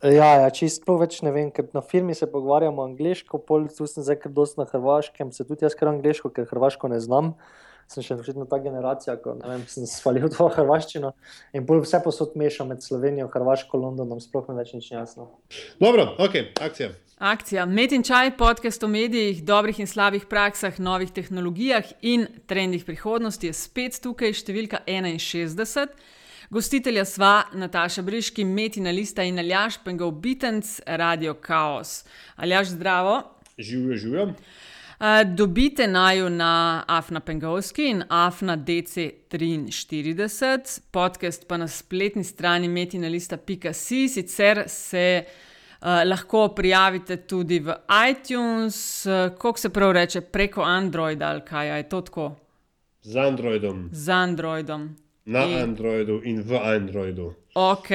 Ja, ja čisto več ne vem, ker na filmi se pogovarjamo angliško, pol tu sem zdaj kar dosti na hrvaškem, se tudi jaz kar angliško, ker hrvaško ne znam. Sem še vedno ta generacija, ko vem, sem svalil to hrvaščino in bolj vse posod mešam med Slovenijo, Hrvaško, Londonom, sploh ne več nič jasno. Dobro, ok, akcija. Akcija. Met in čaj, podcast o medijih, dobrih in slabih praksah, novih tehnologijah in trendih prihodnosti je spet tukaj, številka 61. Gostitelja sva Nataša Briški, Metina Lista in Aljaš Pengov Bitenc, Radio Chaos. Aljaš, zdravo. Živijo, živijo. Uh, dobite naju na Afna Pengovski in Afna DC43, podcast pa na spletni strani metinalista.si, sicer se uh, lahko prijavite tudi v iTunes, uh, kako se prav reče, preko Androida ali kaj je to tako. Z Androidom. Z Androidom. Na in... Androidu in v Androidu. Ok.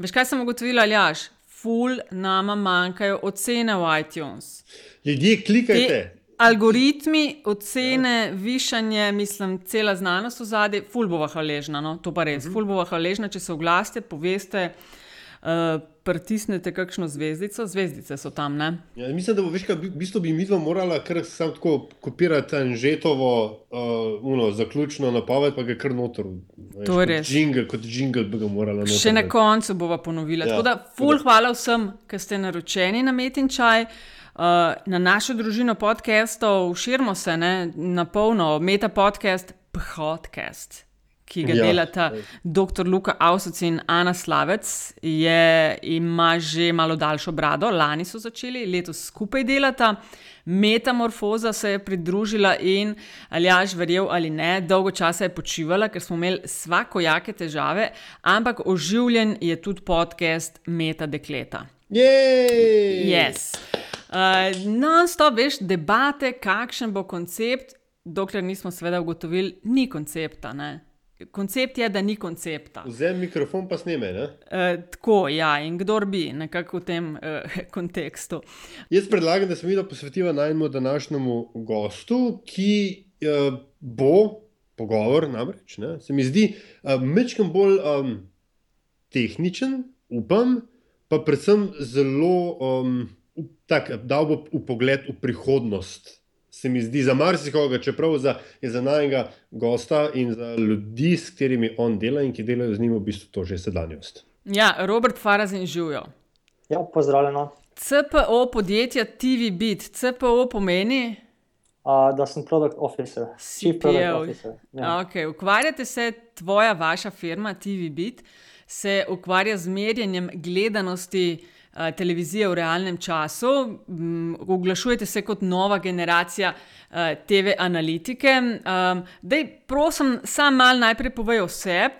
Veš, kaj sem ugotovila, Aljaš? Ful nama manjkajo ocene v iTunes. Ljudje, klikajte. Te algoritmi, ocene, ja. višanje, mislim, cela znanost v zadnji, ful bova hvaležna. No? To pa res, uh mhm. -huh. ful bova hvaležna, če se oglasite, poveste. Uh, pritisnete kakšno zvezdico, zvezdice so tam. Ja, mislim, da bo veš, kaj, v bistvu bi mi dva morala kar samo tako kopirati Anžetovo uh, zaključno napoved, pa ga kar noter. Veš, to je res. Jingle, kot jingle bi ga morala narediti. Še na koncu bova ponovila. Ja, tako da, ful, da. hvala vsem, ki ste naročeni na Metin čaj. Uh, na našo družino podcastov širimo se ne, na polno, meta podcast, podcast ki ga ja. delata dr. Luka Avsoc in Ana Slavec, je, ima že malo daljšo brado, lani so začeli, letos skupaj delata. Metamorfoza se je pridružila in ali jaš verjel ali ne, dolgo časa je počivala, ker smo imeli svakojake težave, ampak oživljen je tudi podcast Meta Dekleta. Yes. Uh, Non-stop veš debate, kakšen bo koncept, dokler nismo seveda ugotovili, ni koncepta. Ne? Koncept je, da ni koncepta. Vzemi mikrofon, pa snime. E, tako, ja, in kdo bi, nekako v tem e, kontekstu. Jaz predlagam, da se mi posvetimo najmenu današnjemu gostu, ki e, bo pogovor, namreč, ne, se mi zdi, e, mečkam bolj um, tehničen, upam, pa predvsem zelo um, tak, dal bo v pogled v prihodnost se mi zdi za marsikoga, čeprav za, je za najnega gosta in za ljudi, s katerimi on dela in ki delajo z njim, v bistvu to že sedanjost. Ja, Robert Farazin živijo. Ja, pozdravljeno. CPO podjetja TV Beat, CPO pomeni. Uh, da sem produkt officer. CPO. Ja. Okay. Ukvarjate se, tvoja, vaša firma TV Beat, se ukvarja z merjenjem gledanosti. Eh, televizije v realnem času. Mm, oglašujete se kot nova generacija eh, TV analitike. Dej, prosim, sam mal najprej povej o sebi,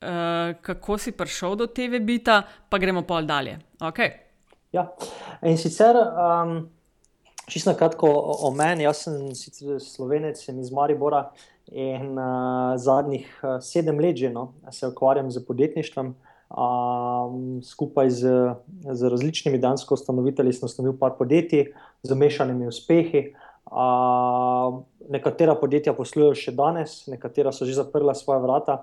eh, kako si prišel do TV bita, pa gremo pol dalje. Okay. Ja, in sicer. Um... Čisto na kratko o, o meni, jaz sem sicer slovenec, sem iz Maribora in uh, zadnjih uh, sedem let že no, se ukvarjam z podjetništvom. Uh, Um, skupaj z, z različnimi dansko ustanovitelji smo ustanovili par podjetij z mešanimi uspehi. Uh, nekatera podjetja poslujejo še danes, nekatera so že zaprla svoje vrata,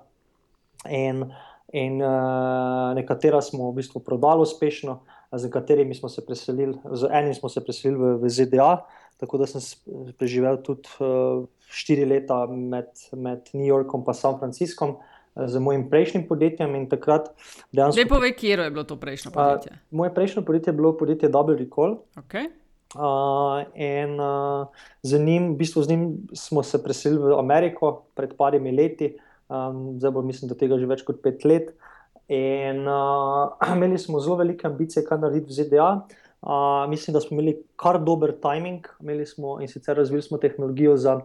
in, in uh, nekatera smo v bistvu prodali uspešno, z katerimi smo se preselili, z enim smo se preselili v, v ZDA. Tako da sem preživel tudi uh, štiri leta med, med New Yorkom in San Franciscom z mojim prejšnjim podjetjem. Dejansko, Lepo ve, kje je bilo to prejšnje podjetje. Uh, moje prejšnje podjetje je bilo podjetje Double Recall. Okay. Uh, in uh, z, njim, v bistvu z njim smo se preselili v Ameriko pred parimi leti, um, zdaj bo mislim, da tega že več kot pet let. In uh, imeli smo zelo velike ambicije, kaj narediti v ZDA. Uh, mislim, da smo imeli kar dober timing, imeli smo in sicer razvili smo tehnologijo za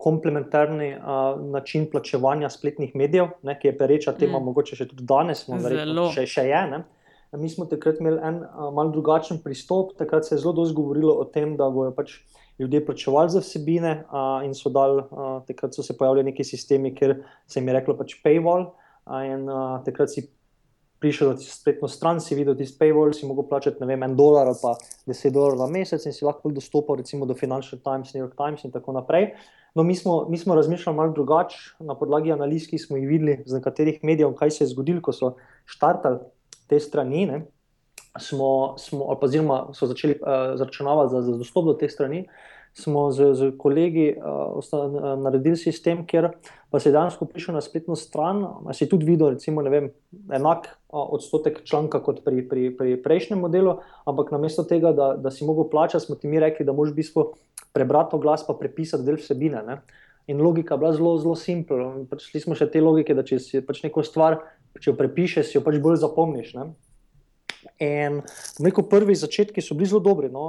komplementarni uh, način plačevanja spletnih medijev, ne, ki je pereča tema, mm. mogoče še tudi danes, verjetno, še, še je. Ne. Mi smo takrat imeli en uh, mal drugačen pristop. Takrat se je zelo dosti govorilo o tem, da bodo pač ljudje plačevali za vsebine, uh, in so dal, uh, takrat so se pojavili neki sistemi, kjer se jim je reklo pač paywall. Uh, in uh, takrat si prišel na spletno stran, si videl tisti paywall, si mogel plačati vem, en dolar ali pa deset dolarjev na mesec in si lahko dostopal recimo do Financial Times, New York Times in tako naprej. No, mi, smo, mi smo razmišljali malo drugače na podlagi analiz, ki smo jih videli z nekaterih medijev, kaj se je zgodilo, ko so štartali te strani. Ne? smo, smo, oziroma so začeli uh, zračunavati za, za dostop do teh strani, smo z, z kolegi uh, naredili sistem, kjer pa se je dejansko prišel na spletno stran. Si tudi videl, recimo, vem, enak uh, odstotek članka kot pri, pri, pri prejšnjem modelu, ampak namesto tega, da, da si mogel plačati, smo ti mi rekli, da moraš v bistvu prebrati glas in prepisati del vsebine. Ne? In logika je bila zelo, zelo simpla. Pač smo še te logike, da če si pač neko stvar, če jo prepišeš, jo pač bolj zapomniš. Ne? In rekel, prvi začetki so bili zelo dobri. No?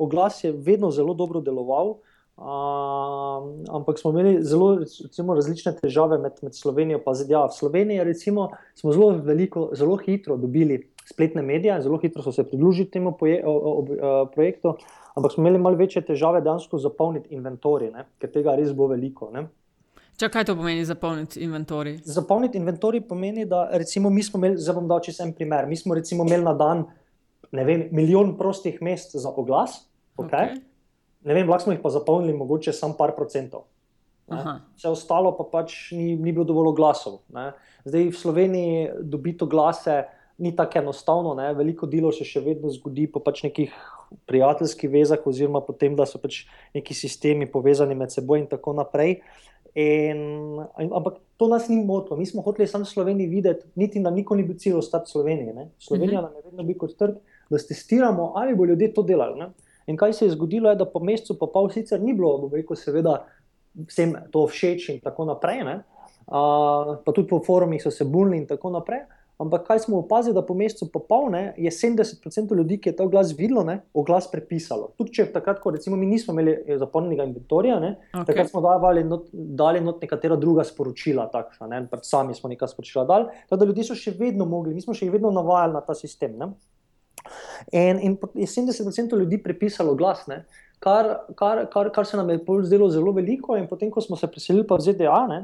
Oglas je vedno zelo dobro deloval, ampak smo imeli zelo recimo, različne težave med, med Slovenijo in ZDA. V Sloveniji recimo, smo zelo, veliko, zelo hitro dobili spletne medije, zelo hitro so se pridružili temu projektu, ampak smo imeli malo večje težave dejansko zapolniti inventorij, ker tega res bo veliko. Ne? Če kaj to pomeni zapolniti inventorij? Zapolniti inventorij pomeni, da recimo mi smo imeli, zdaj bom dal čisto en primer. Mi smo recimo imeli na dan vem, milijon prostih mest za oglas, okay? Okay. ne vem, lahko smo jih pa zapolnili mogoče samo par procentov. Vse ostalo pa pač ni, ni bilo dovolj glasov. Ne? Zdaj v Sloveniji dobiti glase ni tako enostavno, ne? veliko delo se še vedno zgodi po pač nekih prijateljskih vezah, oziroma potem, da so pač neki sistemi povezani med seboj in tako naprej. In, ampak to nas ni motilo. Mi smo hoteli samo Slovenijo videti, niti nam nikoli ni bil cilj ostati v Sloveniji. Ne? Slovenija uh -huh. nam je vedno bil kot trg, da testiramo, ali bo ljudje to delali. Ne? In kaj se je zgodilo, je, da po mesecu, pa pol sicer ni bilo, bo rekel, seveda, vsem to všeč in tako naprej. Uh, pa tudi po forumih so se bunili in tako naprej. Ampak kaj smo opazili, da po mesecu popolne je 70% ljudi, ki je ta glas videlo, ne, oglas prepisalo. Tudi če takrat, ko recimo mi nismo imeli eh, zapolnjenega inventorija, ne, okay. takrat smo davali not, dali not nekatera druga sporočila, takšna, ne, pač sami smo nekaj sporočila dali, tako da ljudje so še vedno mogli, mi smo še vedno navajali na ta sistem. Ne. In, in je 70% ljudi prepisalo glas, ne, kar, kar, kar, kar se nam je zdelo zelo veliko, in potem, ko smo se preselili pa v ZDA. Ne,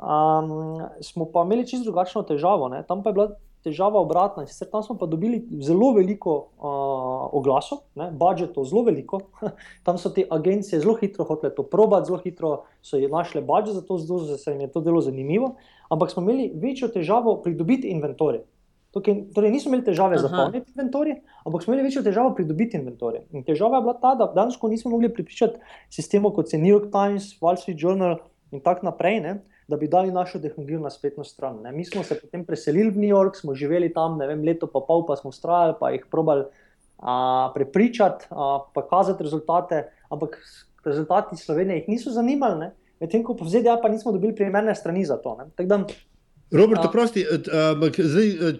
Um, smo pa imeli čisto drugačno težavo. Ne? Tam pa je bila težava obratna. Sicer tam smo pa dobili zelo veliko uh, oglasov, budžetov zelo veliko. tam so te agencije zelo hitro hotele to probati, zelo hitro so našle budžet, zato zdo, se jim je to delo zanimivo. Ampak smo imeli večjo težavo pridobiti inventorje. Tukaj, torej, nismo imeli težave za polniti inventorje, ampak smo imeli večjo težavo pridobiti inventorje. In težava je bila ta, da danes nismo mogli pripričati sistemov kot je New York Times, Wall Street Journal in tako naprej. Ne? Da bi dali našo tehnologijo na spletno stran. Ne. Mi smo se potem preselili v New York, smo živeli tam, vem, leto pa pol, pa smo ustrajali, pa jih probali a, prepričati, a, pa kazati rezultate, ampak rezultati Slovenije jih niso zanimali, medtem ko po ZDA pa nismo dobili primerne strani za to. Robert, prosti,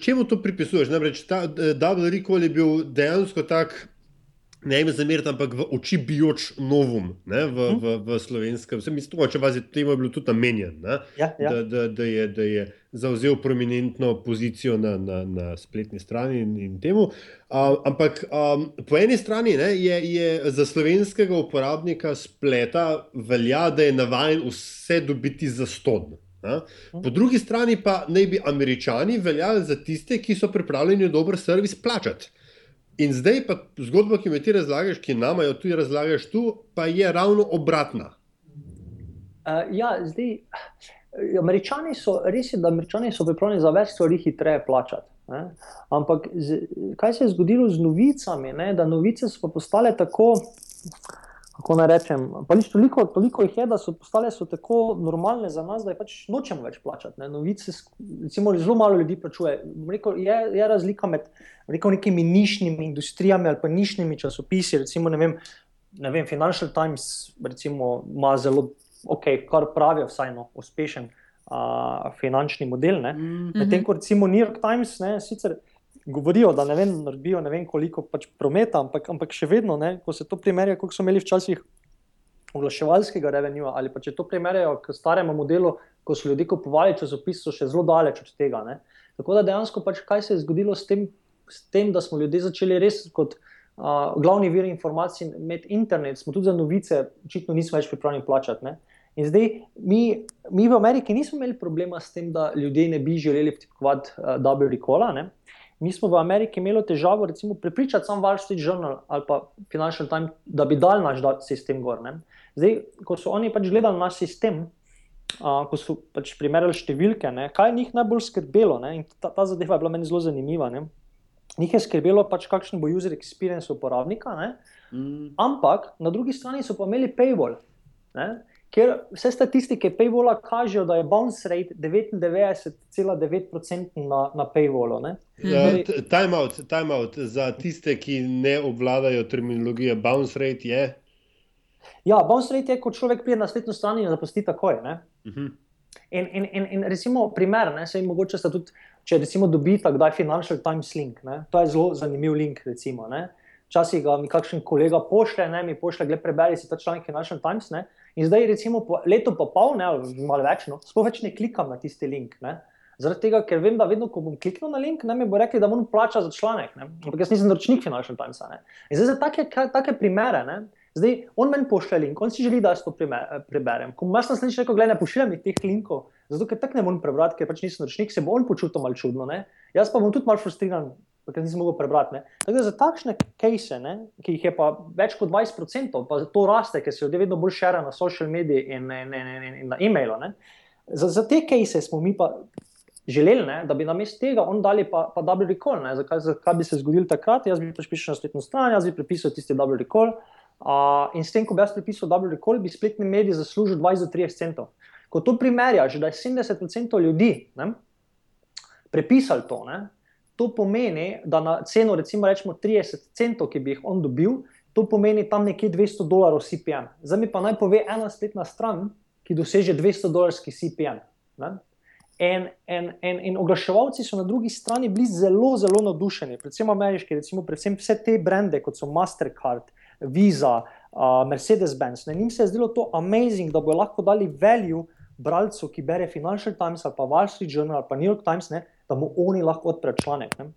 čemu to pripisuješ? Namreč ta Double Recall je bil dejansko tak ne ime zameriti, ampak v oči bijoč novum ne, v, v, v slovenskem. Vse mislim, če vas je temu bilo tudi namenjen, ja, ja. da, da, da, je, da je zauzel prominentno pozicijo na, na, na spletni strani in, in temu. Uh, ampak um, po eni strani ne, je, je za slovenskega uporabnika spleta velja, da je navaden vse dobiti za ston. Na? Po drugi strani pa naj bi američani veljali za tiste, ki so pripravljeni dober servis plačati. In zdaj pa zgodba, ki mi ti razlagaš, ki nam jo tudi razlagaš tu, pa je ravno obratna. Uh, ja, zdaj, američani so res, da američani so pripravljeni za več stvari hitreje plačati. Ne? Ampak z, kaj se je zgodilo z novicami? Ne? Da novice so postale tako kako naj rečem. Pač toliko, toliko jih je, da so postale so tako normalne za nas, da jih pač nočemo več plačati. Ne. Novice, recimo, zelo malo ljudi plačuje. Rekel, je, je razlika med rekel, nekimi nišnimi industrijami ali pa nišnimi časopisi. Recimo, ne vem, ne vem, Financial Times recimo, ima zelo, okay, kar pravijo, vsaj no, uspešen uh, finančni model. Mm. Medtem ko recimo New York Times, ne, sicer govorijo, da ne vem, naredijo ne vem koliko pač prometa, ampak, ampak še vedno, ne, ko se to primerja, kot so imeli včasih oglaševalskega revenua, ali pa če to primerjajo k staremu modelu, ko so ljudje kupovali časopis, so še zelo daleč od tega. Ne. Tako da dejansko pač kaj se je zgodilo s tem, s tem da smo ljudje začeli res kot. Uh, glavni vir informacij med internet, smo tudi za novice, očitno nismo več pripravljeni plačati. Ne? In zdaj, mi, mi v Ameriki nismo imeli problema s tem, da ljudje ne bi želeli vtipovati uh, double recall. Mi smo v Ameriki imeli težavo, recimo, prepričati sam Wall Street Journal ali pa Financial Times, da bi dal naš sistem gor. Ne? Zdaj, ko so oni pač gledali naš sistem, uh, ko so pač primerjali številke, ne? kaj njih najbolj skrbelo, ne? in ta, ta zadeva je bila meni zelo zanimiva. Ne? njih je skrbelo pač, kakšen bo user experience uporabnika, mm. ampak na drugi strani so pa imeli paywall. Ne? Ker vse statistike Paywalla kažejo, da je bounce rate 99,9% na, na Paywallu. Uh, time, out, time out za tiste, ki ne obvladajo terminologije. Bounce rate je. Ja, bounce rate je, ko človek pride na spletno stran in zapusti takoj. Uh mhm. -huh. in, in, in, in recimo, primer, ne, se jim mogoče tudi, če recimo dobite, kdaj je Financial Times link. Ne, to je zelo zanimiv link. Recimo, Včasih ga mi kakšen kolega pošlje, ne, mi pošlje, gledaj, preberi si ta članek Financial Times. Ne, In zdaj, recimo, po letu pa pol, ne, malo več, no, sploh več ne klikam na tisti link. Ne. Zaradi tega, ker vem, da vedno, ko bom kliknil na link, ne, mi bo rekli, da moram plačati za članek. Ampak jaz nisem naročnik Financial Times. Ne. In zdaj za take, take primere, ne, zdaj on meni pošlje link, on si želi, da jaz to preberem. Ko jaz naslednjič rekel, gledaj, ne pošiljam teh linkov, zato ker tako ne morem prebrati, ker pač nisem naročnik, se bo on počutil malo čudno. Ne. Jaz pa bom tudi malo frustriran, ker nisem mogel prebrati. Tako, za takšne kase, ki jih je pa več kot 20%, pa to raste, ker se ljudje vedno bolj širijo na social medije in, in, in, in, in na e-mailu. Za, za te kase smo mi pa želeli, ne, da bi na mestu tega on dali pa, pa double recall. Zakaj, zakaj bi se zgodil takrat? Jaz bi pač prišel na spletno stran, jaz bi prepisal tisti double recall. Uh, in s tem, ko bi jaz prepisal double recall, bi spletni medij zaslužil 20-30 centov. Ko to primerjaš, da je 70% ljudi ne, prepisali to, ne, To pomeni, da na ceno, recimo, rečemo 30 centov, ki bi jih on dobil, to pomeni tam nekje 200 dolarjev CPM. Zdaj mi pa naj pove ena spletna stran, ki doseže 200 dolarski CPM. In, in, in, in oglaševalci so na drugi strani bili zelo, zelo navdušeni, predvsem ameriški, recimo, predvsem vse te brende, kot so Mastercard, Visa, uh, Mercedes-Benz. Njim se je zdelo to amazing, da bo lahko dali value bralcu, ki bere Financial Times ali pa Wall Street Journal ali pa New York Times. Ne, da mu oni lahko odprejo članek. Ne?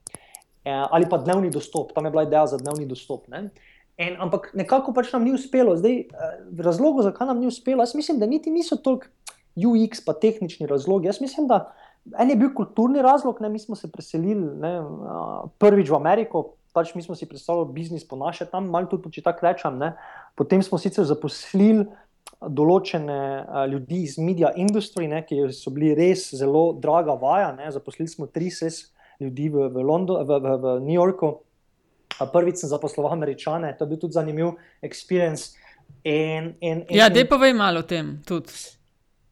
E, ali pa dnevni dostop, tam je bila ideja za dnevni dostop. Ne? En, ampak nekako pač nam ni uspelo. Zdaj, eh, razlogov, zakaj nam ni uspelo, jaz mislim, da niti niso toliko UX, pa tehnični razlogi. Jaz mislim, da en je bil kulturni razlog, ne? mi smo se preselili ne, prvič v Ameriko. Pač mi smo si predstavljali biznis po naše, tam malo tudi, če tako rečem. Ne. Potem smo sicer zaposlili določene uh, ljudi iz medija industrije, ki so bili res zelo draga vaja. Ne. Zaposlili smo tri ses ljudi v, v, London, v, v, v New Yorku. Prvič sem zaposloval američane, to je bil tudi zanimiv experience. In, in, in, ja, da povej malo o tem.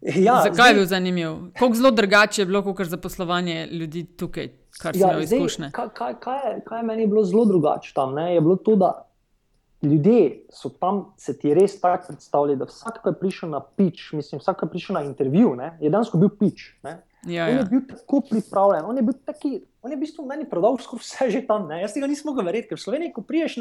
Ja, Zakaj zdaj, je bil zanimiv? Kako zelo drugače je bilo kot zaposlovanje ljudi tukaj, kar ja, so izkušnje? Kaj, kaj, kaj, kaj je meni bilo zelo drugače tam? Ne? Je bilo to, da ljudje so tam, se ti res tako predstavljali, da vsak, ki je prišel na pič, mislim, vsak, ki je prišel na intervju, ne, je danes bil pič. Ja, on je ja. bil tako pripravljen, on je bil taki, on je v bistvu meni prodal skoraj vse že tam. Ne? Jaz tega nisem mogel verjeti, ker v Sloveniji, ko priješ,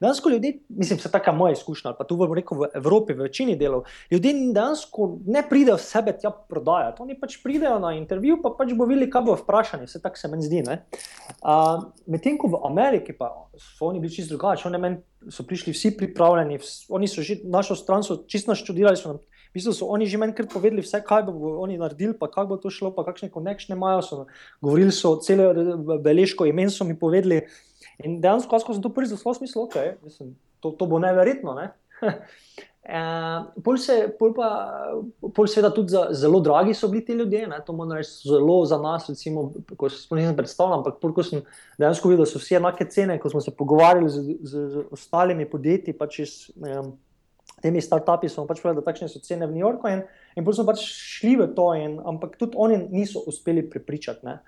dejansko ljudje, mislim, se taka moja izkušnja, pa tu v, rekel, v Evropi, v večini delov, ljudje dejansko ne pridejo sebe tja prodajati. Oni pač pridejo na intervju, pa pač bo videli, kaj bo vprašanje, vse tako se meni zdi. Uh, Medtem ko v Ameriki pa so oni bili čisto drugačni, oni so prišli vsi pripravljeni, oni so že našo stran, so čisto naštudirali, so nam V bistvu so oni že menkrat povedali, vse, kaj bo oni naredili, pa kako bo to šlo, pa kakšne konekšne imajo. So, govorili so celo beležko imen, so mi povedali. In dejansko, ko sem to prvi zaslal, sem mislil, okay, mislim, to, to bo neverjetno. Ne? Uh, pol, se, pol, pa, pol seveda tudi za, zelo dragi so bili ti ljudje, ne? to moram reči, zelo za nas, recimo, ko se nisem predstavljal, ampak pol, ko sem dejansko videl, da so vse enake cene, ko smo se pogovarjali z, z, z ostalimi podjetji, pač iz, um, temi startupi smo pač povedali, da takšne so cene v New Yorku in, in potem smo pač šli v to, in, ampak tudi oni niso uspeli prepričati. Ne.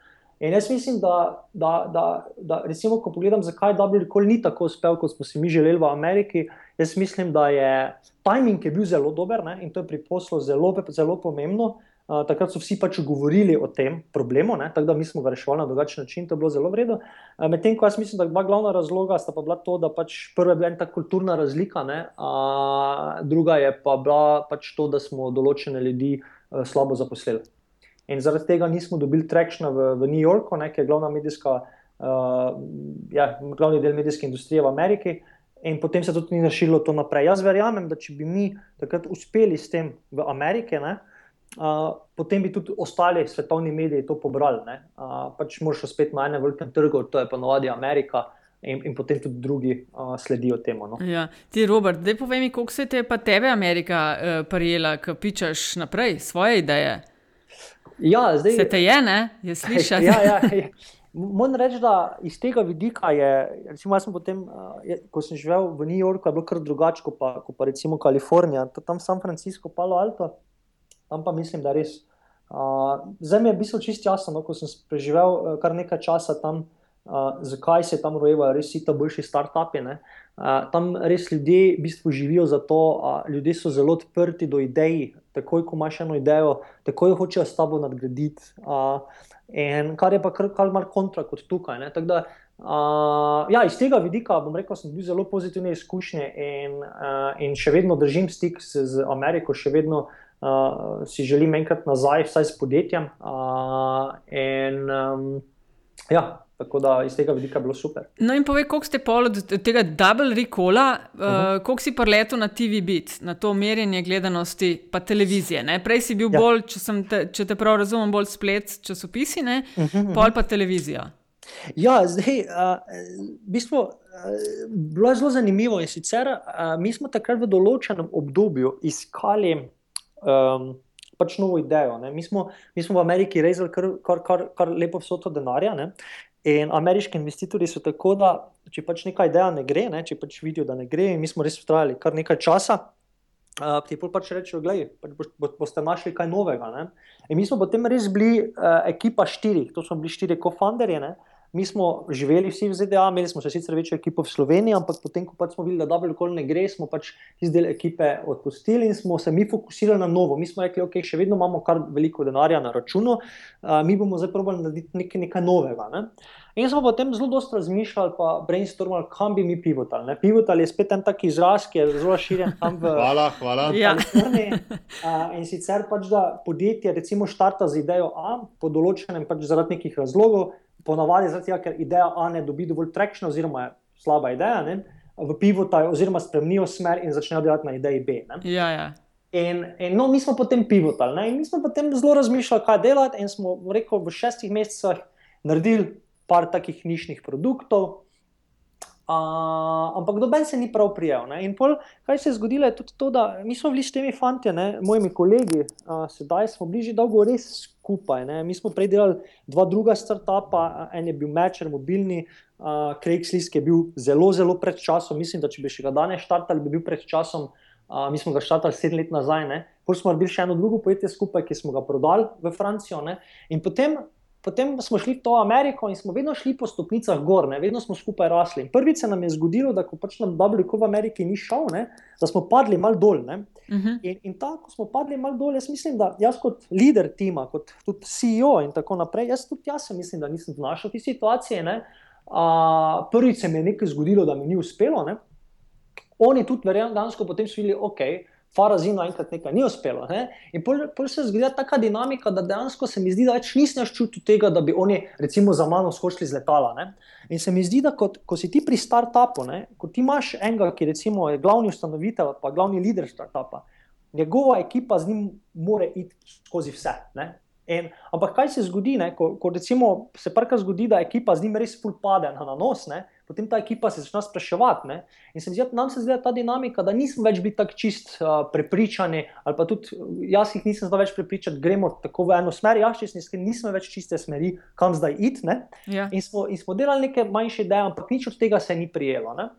In jaz mislim, da, da, da, da recimo, ko pogledam, zakaj WRC ni tako uspel, kot smo si mi želeli v Ameriki, jaz mislim, da je timing je bil zelo dober ne, in to je pri poslu zelo, zelo pomembno. Uh, takrat so vsi pač govorili o tem problemu, ne, tako da mi smo ga reševali na drugačen način, to je bilo zelo vredno. Uh, Medtem ko jaz mislim, da dva glavna razloga sta pa bila to, da pač prva je bila ta kulturna razlika, ne, uh, druga je pa bila pač to, da smo določene ljudi uh, slabo zaposlili. In zaradi tega nismo dobili trekšna v, v New Yorku, ne, ki je glavna medijska, uh, ja, glavni del medijske industrije v Ameriki. In potem se tudi ni našilo to naprej. Jaz verjamem, da če bi mi takrat uspeli s tem v Ameriki, ne, uh, potem bi tudi ostali svetovni mediji to pobrali. Uh, pač moraš spet na enem velikem trgu, to je pa navadi Amerika. In, in potem tudi drugi uh, sledijo temu. No. Ja. Ti, Robert, da povej mi, kako se te pa tebe Amerika uh, prijela, ki pičeš naprej svoje ideje? Ja, zdaj, se te je, ne, je slišati. Ja, ja, ja. Moram reči, da iz tega vidika je, recimo, jaz sem potem, je, ko sem živel v New Yorku, bilo kar drugače kot pa, ko pa recimo Kalifornija, tam San Francisco, Palo Alto, tam pa mislim, da res. Uh, zdaj mi je bilo čisto jasno, no, ko sem preživel kar nekaj časa tam, uh, zakaj se tam rojevajo res ti boljši start-upi. Uh, tam res ljudje v bistvu živijo za to, uh, ljudje so zelo odprti do idej. Takoj, ko imaš eno idejo, takoj hočejo s tabo nadgraditi. Uh, In kar je pa kar, kar malo kontra kot tukaj. Da, uh, ja, iz tega vidika bom rekel, sem bil zelo pozitivne izkušnje in, uh, in še vedno držim stik z, z Ameriko, še vedno uh, si želim enkrat nazaj, vsaj s podjetjem. Uh, in, um, ja, Tako da iz tega vidika bilo super. No, in povej, koliko ste pol od tega Double Recola, uh -huh. uh, koliko si preletel na TV Beat, na to merjenje gledanosti, pa televizije. Ne? Prej si bil ja. bolj, če, te, če te prav razumem, bolj splet časopisi, uh -huh, uh -huh. pol pa televizija. Ja, zdaj, uh, v bistvu, uh, bilo je zelo zanimivo. In sicer uh, mi smo takrat v določenem obdobju iskali. Um, Pač novo idejo. Mi smo, mi smo v Ameriki rezali kar, kar, kar, kar lepo vsoto denarja, ne? In ameriški investitorji so tako, da če pač neka ideja ne gre, ne, če pač vidijo, da ne gre, in mi smo res ustrajali kar nekaj časa, uh, ti pač rečejo, da pač bo, bo, boste našli kaj novega. Ne. In mi smo potem res bili uh, ekipa štirih, to smo bili štiri kofanderje. Mi smo živeli vsi v ZDA, imeli smo sicer večjo ekipo v Sloveniji, ampak potem, ko pač smo videli, da dobro nikoli ne gre, smo pač iz del ekipe odpustili in smo se mi fokusirali na novo. Mi smo rekli, ok, še vedno imamo kar veliko denarja na računu, uh, mi bomo zdaj probali narediti nekaj, nekaj novega. Ne? In smo potem zelo dosto razmišljali, pa brainstormali, kam bi mi pivotali. Pivotali je spet en tak izraz, ki je zelo širjen tam v hvala, hvala. Kaliforniji. Uh, in sicer pač, da podjetje recimo štarta z idejo A, po določenem pač zaradi nekih razlogov ponavadi zaradi tega, ker ideja A ne dobi dovolj trekšna, oziroma je slaba ideja, ne, v pivotaj, oziroma spremenijo smer in začnejo delati na ideji B. Ja, ja. In, in no, mi smo potem pivotali in mi smo potem zelo razmišljali, kaj delati, in smo rekel, v šestih mesecih naredili par takih nišnih produktov. Uh, ampak noben se ni prav prijel. Ne? In pol, kaj se je zgodilo, je tudi to, da mi smo bili s temi fanti, ne, mojimi kolegi, uh, sedaj smo bili že dolgo res skupaj. Ne? Mi smo prej delali dva druga startupa, en je bil Matcher, mobilni, uh, Craigslist, ki je bil zelo, zelo pred časom. Mislim, da če bi še ga danes štartali, bi bil pred časom. Uh, mi smo ga štartali sedem let nazaj, potem smo naredili še eno drugo podjetje skupaj, ki smo ga prodali v Francijo. Ne? In potem potem smo šli v to Ameriko in smo vedno šli po stopnicah gor, ne? vedno smo skupaj rasli. In prvič se nam je zgodilo, da ko pač nam ko v Ameriki ni šel, ne? da smo padli mal dol. Uh mhm. -huh. In, in tako smo padli mal dol, jaz mislim, da jaz kot voditelj tima, kot tudi CEO in tako naprej, jaz tudi jaz mislim, da nisem znašel te situacije. Uh, prvič se mi je nekaj zgodilo, da mi ni uspelo. Ne? Oni tudi, verjamem, danes, ko potem so videli, ok. Farazino enkrat nekaj ni uspelo. Ne? In potem se zgodi ta dinamika, da dejansko se mi zdi, da več nisem čutil tega, da bi oni, recimo, za mano skočili z letala. Ne? In se mi zdi, da kot, ko si ti pri startupu, ne? ko ti imaš enega, ki recimo, je glavni ustanovitelj, pa glavni voditelj startupa, njegova ekipa z njim more iti skozi vse. Ne? In, ampak kaj se zgodi, ne? ko, ko recimo, se parka zgodi, da ekipa z njim res fulpade na nos. Ne? Potem ta ekipa se začne spraševati. Ne? In se zdi, nam se zdi ta dinamika, da nismo več bili tako čist uh, prepričani, ali pa tudi jaz jih nisem znal več prepričati, gremo tako v eno smer. Jaz, če nismo več čiste smeri, kam zdaj iti. Ja. In, in smo delali neke manjše ideje, ampak nič od tega se ni prijelo. Ne?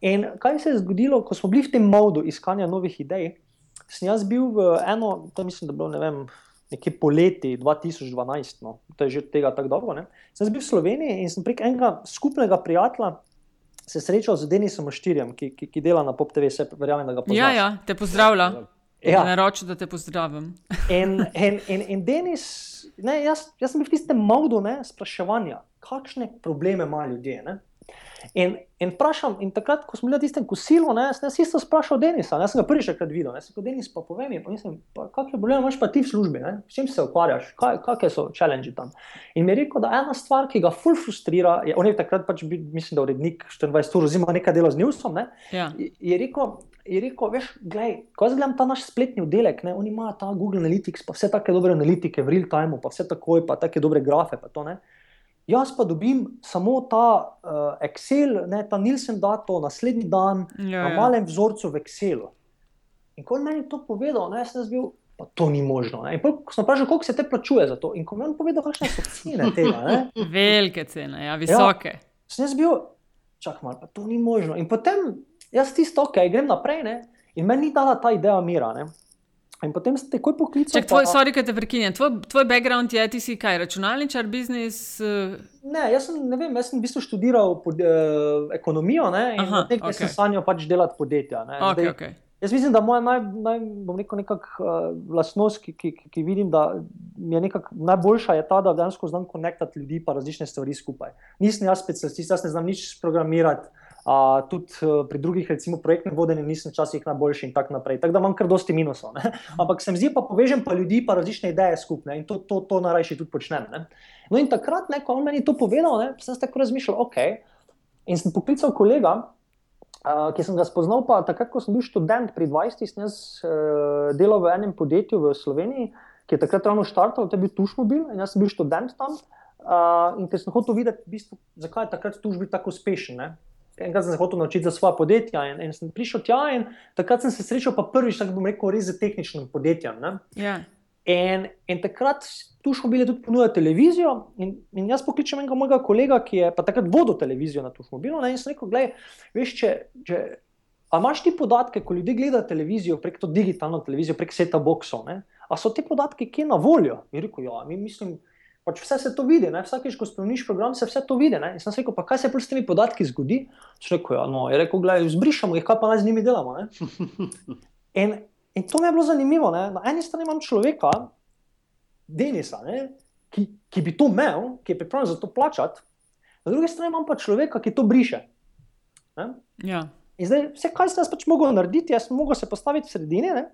In kaj se je zgodilo, ko smo bili v tem modu iskanja novih idej? Sem jaz bil v eno, to mislim, da bilo ne vem nekje poleti 2012, no, to je že tega tako dolgo. Ne. Sem bil v Sloveniji in sem prek enega skupnega prijatelja se srečal z Denisom Štirjem, ki, ki, ki dela na Pop TV, se verjamem, da ga poznam. Ja, ja, te pozdravlja. Ja. Ne roči, da te pozdravim. in, in, in, in Denis, ne, jaz, jaz sem bil v tistem modu spraševanja, kakšne probleme imajo ljudje. Ne. In, in, prašam, in takrat, ko smo bili na tistem kosilu, ne, sem isto sprašal Denisa. Jaz sem ga prvič takrat videl. Ne, sem rekel, Denis, pa povem mi, kakšne probleme imaš pa ti v službi, ne, s čim se ukvarjaš, kaj, kakšne so challenge tam. In mi je rekel, da ena stvar, ki ga ful frustrira, je, on je takrat pač bil, mislim, da urednik 24 ur, oziroma nekaj dela z newsom, ne, ja. je rekel. Je rekel, veš, gledaj, ko jaz gledam ta naš spletni oddelek, ne, oni imajo ta Google Analytics, pa vse take dobre analitike v real time, pa vse takoj, pa take dobre grafe. Pa to, Jaz pa dobim samo ta uh, Excel, ne, ta Nilsen dato, naslednji dan, ja, na ja. malem vzorcu v Excelu. In ko je meni to povedal, ne, sem bil Pa to ni možno. Ne? In ko sem vprašal, koliko se te plačuje za to, in ko mi je on povedal, kakšne so cene tega. Ne? Velike cene, ja, visoke. Ja, sem jaz bil, čakaj malo, pa to ni možno. In potem jaz tisto, ok, grem naprej, ne? in meni ni dala ta ideja mira. Ne? In potem ste takoj poklicali. Če tvoj, pa, sorry, te prekinjam, tvoj, tvoj background je, ti si kaj, računalničar, biznis? Uh... Ne, jaz sem, ne vem, jaz sem v bistvu študiral pod, uh, ekonomijo ne? in Aha, nekaj okay. sem sanjal pač delati podjetja. Okay, okay. Jaz mislim, da moja naj, naj, rekel, nekak, uh, lastnost, ki, ki, ki vidim, da mi je nekak, najboljša, je ta, da dejansko znam konektati ljudi pa različne stvari skupaj. Nisem jaz specialist, jaz ne znam nič programirati. Uh, tudi uh, pri drugih, recimo, projektnih vodenjih, nisem včasih najboljši in tako naprej. Tako da imam kar dosti minusov. Ne? Ampak se mi zdi, pa povežem pa ljudi, pa različne ideje skupne in to, to, to najrajši tudi počnem. Ne? No in takrat, ne, ko on meni to povedal, ne, sem se tako razmišljal, ok. In sem poklical kolega, uh, ki sem ga spoznal, pa takrat, ko sem bil študent pri 20, sem jaz uh, delal v enem podjetju v Sloveniji, ki je takrat ravno štartal, to je bil Tušmobil in jaz sem bil študent tam. Uh, in ker sem hotel videti, v bistvu, zakaj je takrat Tušmobil tako uspešen. Ne? Enkrat sem se hotel naučiti za svoje podjetje in, in sem prišel tja in takrat sem se srečal pa prvič, tako bom rekel, res z tehničnim podjetjem. Ja. In, in takrat tu smo bili tudi ponujati televizijo. In, in jaz pokličem enega mojega kolega, ki je pa takrat vodil televizijo na Tušmobilu. In sem rekel, gledaj, veš, če, če imaš ti podatke, ko ljudje gledajo televizijo prek to digitalno televizijo, prek seta boxov, a so ti podatki kje na voljo? In rekel, ja, mi mislim. Pač vse se to vidi, ne? vsakeč, ko spremeniš program, se vse to vidi. Ne? In sem rekel, pa kaj se s temi podatki zgodi? Če rekel, ja, no, je rekel, gledaj, zbrišamo jih, kaj pa naj z njimi delamo. In, in to mi je bilo zanimivo. Ne? Na eni strani imam človeka, Denisa, ki, ki bi to imel, ki je pripravljen za to plačati, na drugi strani imam pa človeka, ki to briše. Ja. In zdaj, vse, kar sem jaz pač mogel narediti, jaz sem mogel se postaviti v sredini. Ne?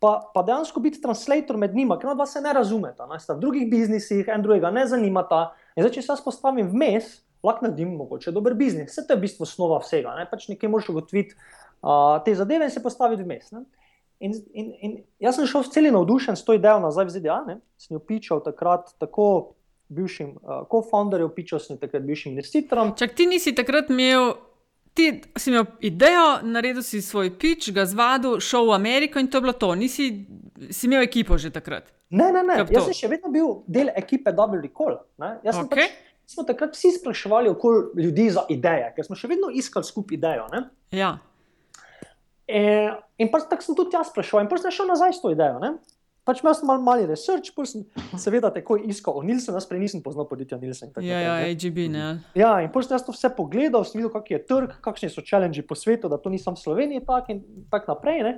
Pa, pa dejansko biti translator med njima, ker dva se ne razumeta, ne? sta v drugih biznisih, en drugega ne zanimata. In zdaj, če se jaz postavim vmes, lahko naredim mogoče dober biznis. Vse to je v bistvu osnova vsega. Ne? Pač nekaj moraš ugotoviti uh, te zadeve in se postaviti vmes. In, in, in jaz sem šel celi navdušen s to idejo nazaj v ZDA, ne? sem jo pičal takrat tako. Bivšim uh, co-founderjem, pičal sem takrat bivšim investitorjem. Čak ti nisi takrat imel ti si imel idejo, naredil si svoj pitch, ga zvadil, šel v Ameriko in to je bilo to. Nisi si imel ekipo že takrat. Ne, ne, ne. Jaz sem še vedno bil del ekipe Double Recall. Jaz sem okay. pač. Smo takrat vsi spraševali okoli ljudi za ideje, ker smo še vedno iskali skupaj idejo. Ja. E, in pač tako sem tudi jaz spraševal, in pač sem šel nazaj s to idejo. Ne? Pač imel sem malo mali research, pa sem seveda tako iskal o Nilsenu, jaz prej nisem poznal podjetja Nilsen. Ja, ja, AGB, ne. Ja, in potem sem jaz to vse pogledal, sem videl, kak je trg, kakšni so challenge po svetu, da to nisem v Sloveniji tak in tako naprej. Ne.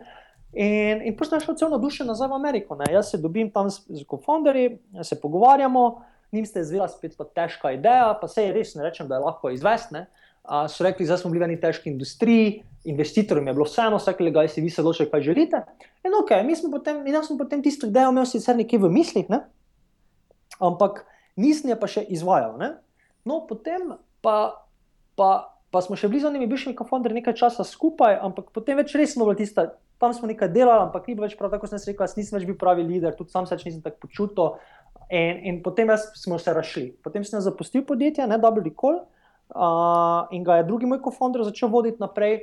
In, in potem sem šel celo duše nazaj v Ameriko. Ne. Jaz se dobim tam z, z co-founderji, se pogovarjamo, njim ste zvela spet pa težka ideja, pa se je res ne rečem, da je lahko izvestne. Uh, so rekli, da smo bili v neki težki industriji, investitorjem je bilo vseeno, vsake ga si vi se odločili, kaj želite. In ok, mi smo potem, in jaz sem potem tisto idejo imel sicer nekje v mislih, ne? ampak nisem je pa še izvajal. Ne? No, potem pa, pa, pa smo še bili z onimi bivšimi kofondi nekaj časa skupaj, ampak potem več res smo bili tista. Tam smo nekaj delali, ampak ni bilo več prav tako, sem rekel, jaz nisem več bil pravi voditelj, tudi sam se nisem tako počutil. In, in potem smo se rašli. Potem sem zapustil podjetje, ne Double Recall, uh, in ga je drugi moj kofondor začel voditi naprej.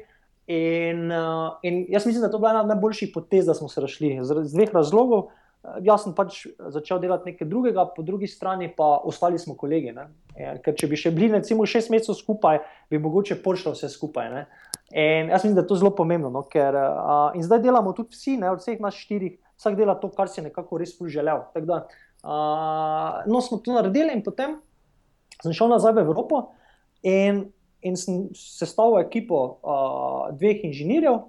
In, uh, in jaz mislim, da je to bila ena najboljših potez, da smo se rašli. Z, z dveh razlogov. Uh, jaz sem pač začel delati nekaj drugega, po drugi strani pa ostali smo kolegi. E, ker če bi še bili, recimo, šest mesecev skupaj, bi mogoče prišlo vse skupaj. Ne? In jaz mislim, da je to zelo pomembno. No? Ker, uh, in zdaj delamo tudi vsi, ne? od vseh nas štirih, vsak dela to, kar si nekako res želel. Da, uh, no, smo to naredili in potem sem šel nazaj v Evropo. In in sem sestavil ekipo uh, dveh inženirjev,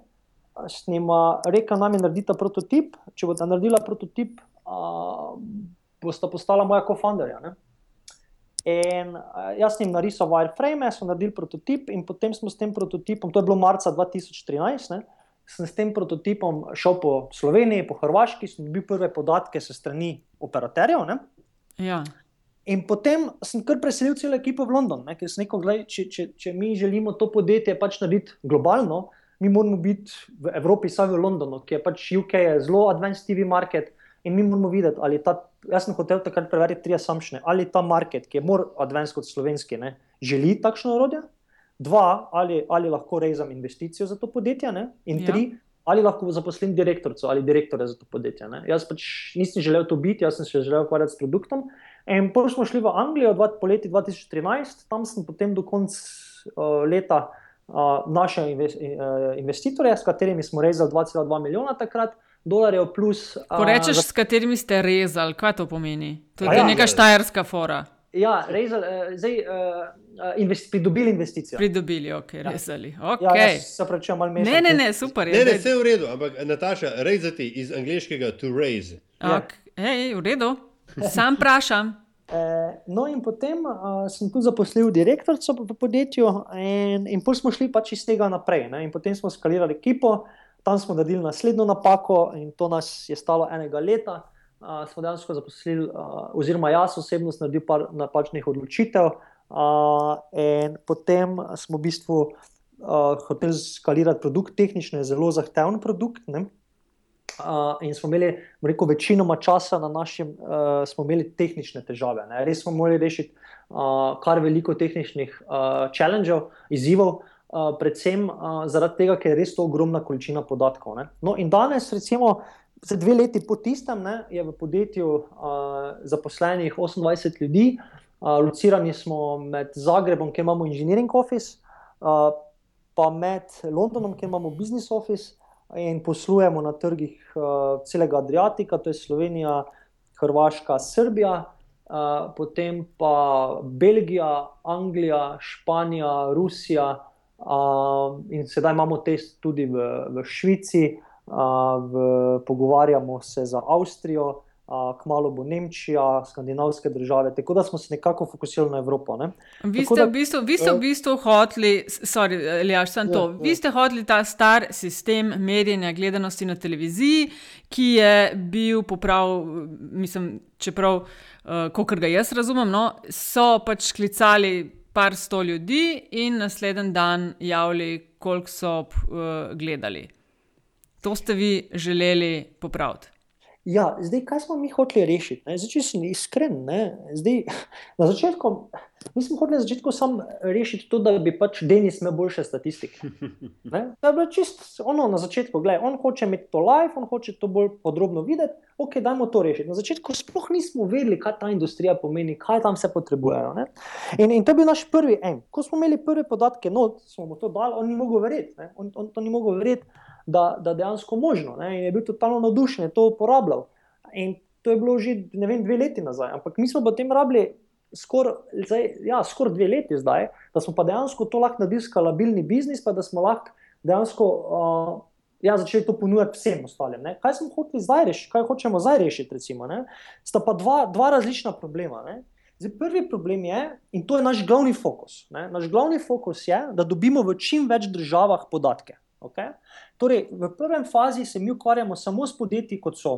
s njima rekel, da nam je naredila prototip. Če bo ta naredila prototip, uh, bosta postala moja kofondarja. In uh, jaz sem jim narisal wireframe, so naredili prototip, in potem smo s tem prototipom, to je bilo marca 2013. Ne? Sem s tem prototipom šel po Sloveniji, po Hrvaški, sem dobil prve podatke se strani operaterjev. Ja. In potem sem kar preselil celo ekipo v London, ne, ker sem rekel, da če, če, če mi želimo to podjetje pač narediti globalno, mi moramo biti v Evropi, saj v Londonu, ki je pač UK, je zelo advanced TV market. In mi moramo videti, ali ta, jaz sem hotel takrat preveriti tri assumptions, ali ta market, ki je bolj advanced kot slovenski, ne, želi takšno orodje, dva, ali, ali lahko rezam investicijo za to podjetje, ne, in ja. tri, ali lahko zaposlim direktorico ali direktorja za to podjetje. Ne? Jaz pač nisem želel to biti, jaz sem se želel ukvarjati s produktom. In potem smo šli v Anglijo, dva, po leti 2013, tam sem potem do konca uh, leta uh, našel investitorje, s katerimi smo rezali 2,2 milijona takrat. Dolarjev plus. Ko rečeš, uh, za... s katerimi ste rezali, kaj to pomeni? To je ja, neka štajerska fora. Ja, rezali, uh, zdaj uh, invest, pridobili investicijo. Pridobili, ok, ja. rezali. Okay. Ja, se pravi, če malo mešam. Ne, ne, ne, super. Ne, ne, vse je v redu, ampak Nataša, rezati iz angliškega to raise. Okay. Ja. Hej, v redu, sam vprašam. Eh, no, in potem uh, sem tu zaposlil direktorico v podjetju, in, in potem smo šli pač iz tega naprej. Ne? In potem smo skalirali ekipo, tam smo naredili naslednjo napako, in to nas je stalo enega leta uh, smo dejansko zaposlili, uh, oziroma jaz osebno sem naredil par napačnih odločitev. Uh, in potem smo v bistvu uh, hoteli skalirati produkt, tehnično je zelo zahteven produkt. Uh, in smo imeli, rekel, večinoma časa na našem, uh, smo imeli tehnične težave. Ne? Res smo morali rešiti uh, kar veliko tehničnih uh, challengev, izzivov, uh, predvsem uh, zaradi tega, ker je res to ogromna količina podatkov. No, in danes, recimo, Za dve leti po tistem ne, je v podjetju uh, zaposlenih 28 ljudi, uh, locirani smo med Zagrebom, kjer imamo inženiring office, uh, pa med Londonom, kjer imamo business office in poslujemo na trgih uh, celega Adriatika, to je Slovenija, Hrvaška, Srbija, uh, potem pa Belgija, Anglija, Španija, Rusija uh, in sedaj imamo test tudi v, v Švici v, pogovarjamo se za Avstrijo, kmalo bo Nemčija, skandinavske države, tako da smo se nekako fokusirali na Evropo. Ne? Vi ste, da, v bistvu, vi ste v bistvu hoteli, sorry, Ljaš, sem to. Ja, vi ja. ste hoteli ta star sistem merjenja gledanosti na televiziji, ki je bil poprav, mislim, čeprav, uh, kot ga jaz razumem, no, so pač klicali. Par sto ljudi, in naslednji dan javili, koliko so uh, gledali. To ste vi želeli popraviti. Ja, zdaj, kaj smo mi hoteli rešiti? Zdaj, če sem iskren, zdaj, na začetku nismo hoteli na začetku samo rešiti to, da bi pač Denis imel boljše statistike. Ne? To je bilo čisto ono na začetku. Glej, on hoče imeti to live, on hoče to bolj podrobno videti. Ok, dajmo to rešiti. Na začetku sploh nismo vedeli, kaj ta industrija pomeni, kaj tam se potrebujejo. In, in to je bil naš prvi en. Ko smo imeli prve podatke, no, smo mu to dali, on ni mogel verjeti. On, on to ni mogel verjeti da, da dejansko možno. Ne? In je bil totalno navdušen, da je to uporabljal. In to je bilo že vem, dve leti nazaj. Ampak mi smo potem rabili skoraj ja, skor dve leti zdaj, da smo pa dejansko to lahko naredili skalabilni biznis, pa da smo lahko dejansko. Uh, Ja, začeli to ponujati vsem ostalim. Ne? Kaj smo hoteli zdaj rešiti, kaj hočemo zdaj rešiti? Recimo, Sta pa dva, dva različna problema. Zdaj, prvi problem je, in to je naš glavni fokus. Ne? Naš glavni fokus je, da dobimo v čim več državah podatke. Okay? Torej, v prvem fazi se mi ukvarjamo samo s podjetji, kot so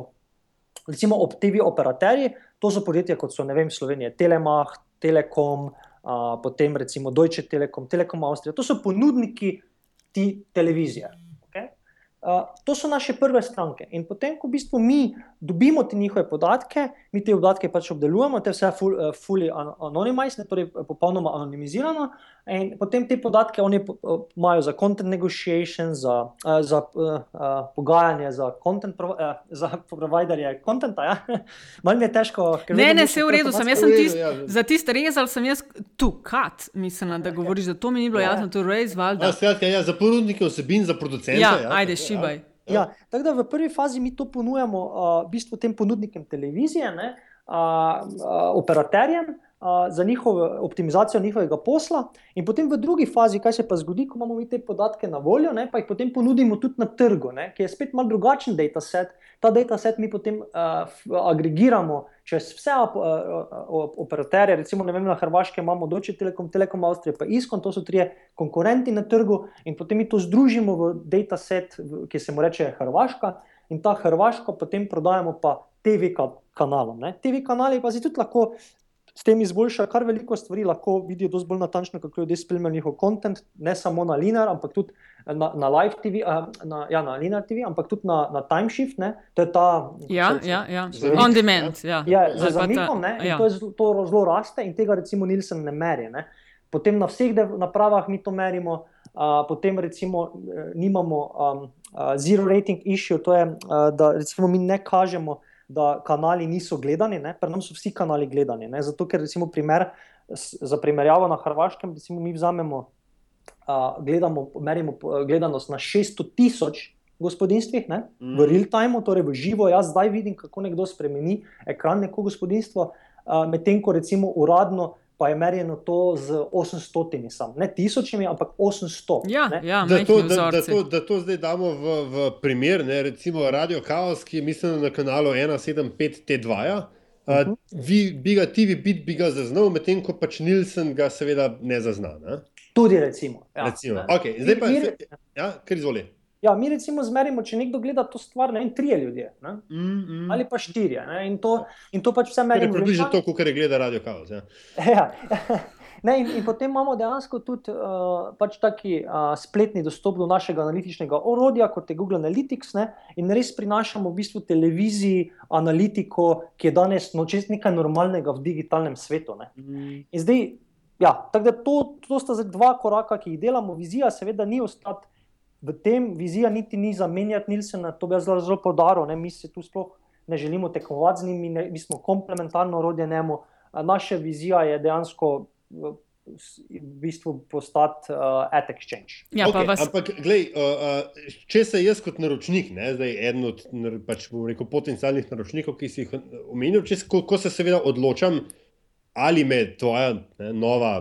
recimo TV operaterji, to so podjetja kot so vem, Slovenije, Telemach, Telekom, a, potem recimo Deutsche Telekom, Telekom Avstrija, to so ponudniki te televizije. Uh, to so naše prve stranke. In potem, ko v bistvu mi dobimo te njihove podatke, mi te podatke pač obdelujemo, te vse ful, uh, fully anonimizirano, torej popolnoma anonimizirano. In potem te podatke oni imajo za content negotiation, za, uh, za uh, uh, pogajanje, za content, pro, uh, za providerje contenta. Ja? Malo mi je težko. Ne, ne, vse v redu, sem jaz sem tist, ja. za tiste rezal, sem jaz tu, kat, mislim, da govoriš, da to mi ni bilo ja. jasno, to je res valjda. Ja, skratka, ja, za ponudnike osebin, za producente. Ja, ja, ajde, šibaj. Ja. Tako da v prvi fazi mi to ponujamo uh, v bistvu tem ponudnikom televizije, ne, uh, uh, operaterjem za njihovo optimizacijo njihovega posla, in potem v drugi fazi, kaj se pa zgodi, ko imamo mi te podatke na voljo, ne, pa jih potem ponudimo tudi na trgu, ne, ki je spet malo drugačen dataset. Ta dataset mi potem uh, agregiramo čez vse op op operaterje, recimo vem, na Hrvaškem imamo Deutsche Telekom, Telekom Avstrije, pa Iskon, to so trije konkurenti na trgu, in potem mi to združimo v dataset, ki se mu reče Hrvaška, in ta Hrvaška potem prodajamo pa. TV kanalom. Ne. TV kanali pa si tudi lahko s tem izboljša kar veliko stvari, lahko vidijo dosti bolj natančno, kako ljudje spremljajo njihov kontent, ne samo na linear, ampak tudi na, na live TV, na, ja, na linear TV, ampak tudi na, na timeshift. Ne? To je ta. Ja, ja, ja. on demand. Ja, ja z zamikom, ta, ja. to, je, to zelo raste in tega recimo Nilsen ne meri. Ne? Potem na vseh napravah mi to merimo. Uh, potem recimo nimamo um, uh, zero rating issue, to je, uh, da recimo mi ne kažemo, da kanali niso gledani, ne? pri nas so vsi kanali gledani. Ne? Zato, ker recimo primer, za primerjavo na Hrvaškem, recimo mi vzamemo, uh, gledamo, merimo gledanost na 600 tisoč gospodinstvih, mm. v real time, torej v živo, jaz zdaj vidim, kako nekdo spremeni ekran neko gospodinstvo, uh, medtem ko recimo uradno. Pa je merjeno to z 800, sam. ne tisočimi, ampak 800. Ja, ja, da, to, da, da, to, da to zdaj damo v, v primer, ne, recimo Radio Chaos, ki je mislim na kanalu 175 T2. -ja. Uh, uh -huh. vi, bi ga TV bit bi ga zaznal, medtem ko pač Nilsen ga seveda ne zazna. Ne? Tudi recimo. Ja, recimo. Okay, zdaj pa, ja, kar izvoli. Ja, mi recimo zmerimo, če nekdo gleda to stvar, ne vem, trije ljudje mm, mm. ali pa štirje. In to, in to pač vse meni. Približno to, kar je gleda radio kaos. Ja. ja. Ne, in, in potem imamo dejansko tudi uh, pač taki uh, spletni dostop do našega analitičnega orodja, kot je Google Analytics, ne, in res prinašamo v bistvu televiziji analitiko, ki je danes no, nekaj normalnega v digitalnem svetu. Mm. In zdaj, ja, tako da to, to sta dva koraka, ki jih delamo. Vizija, seveda, ni ostati v tem vizija niti ni zamenjati Nilsena, to bi jaz zelo, zelo podaril. Mi se tu sploh ne želimo tekmovati z njimi, ne, mi smo komplementarno orodje njemu. Naša vizija je dejansko. V bistvu postati uh, at exchange. Ja, okay, vas... Ampak, glej, uh, uh, če se jaz kot naročnik, ne, zdaj eden od pač, rekel, potencialnih naročnikov, ki si jih omenil, če, ko, ko se seveda odločam, ali me tvoja ne, nova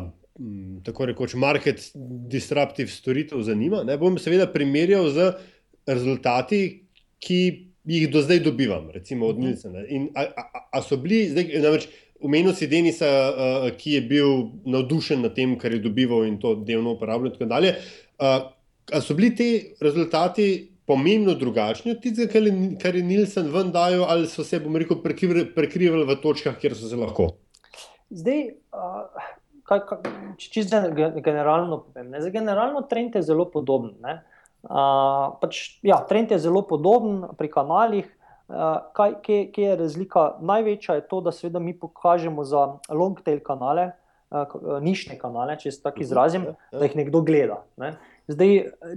tako rekoč, market disruptiv storitev zanima, ne bom seveda primerjal z rezultati, ki jih do zdaj dobivam, recimo od mhm. Nilsena. In a, a, a so bili, zdaj, namreč, Umenil si Denisa, uh, ki je bil navdušen nad tem, kar je dobival in to delno uporabljal. Ali uh, so bili ti rezultati pomembno drugačni od tistega, kar je Nilsen ven dajal, ali so se, bom rekel, prekrivali v točkah, kjer so se lahko? Zdaj, uh, čisto generalno povem. Za generalno trend je zelo podoben. Uh, pač, ja, trend je zelo podoben pri kanalih. Uh, kaj, kje, kje je razlika? Največja je to, da seveda mi pokažemo za long tail kanale, uh, nišne kanale, če se tako izrazim, ja, ja. da jih nekdo gleda. Ne? Zdaj,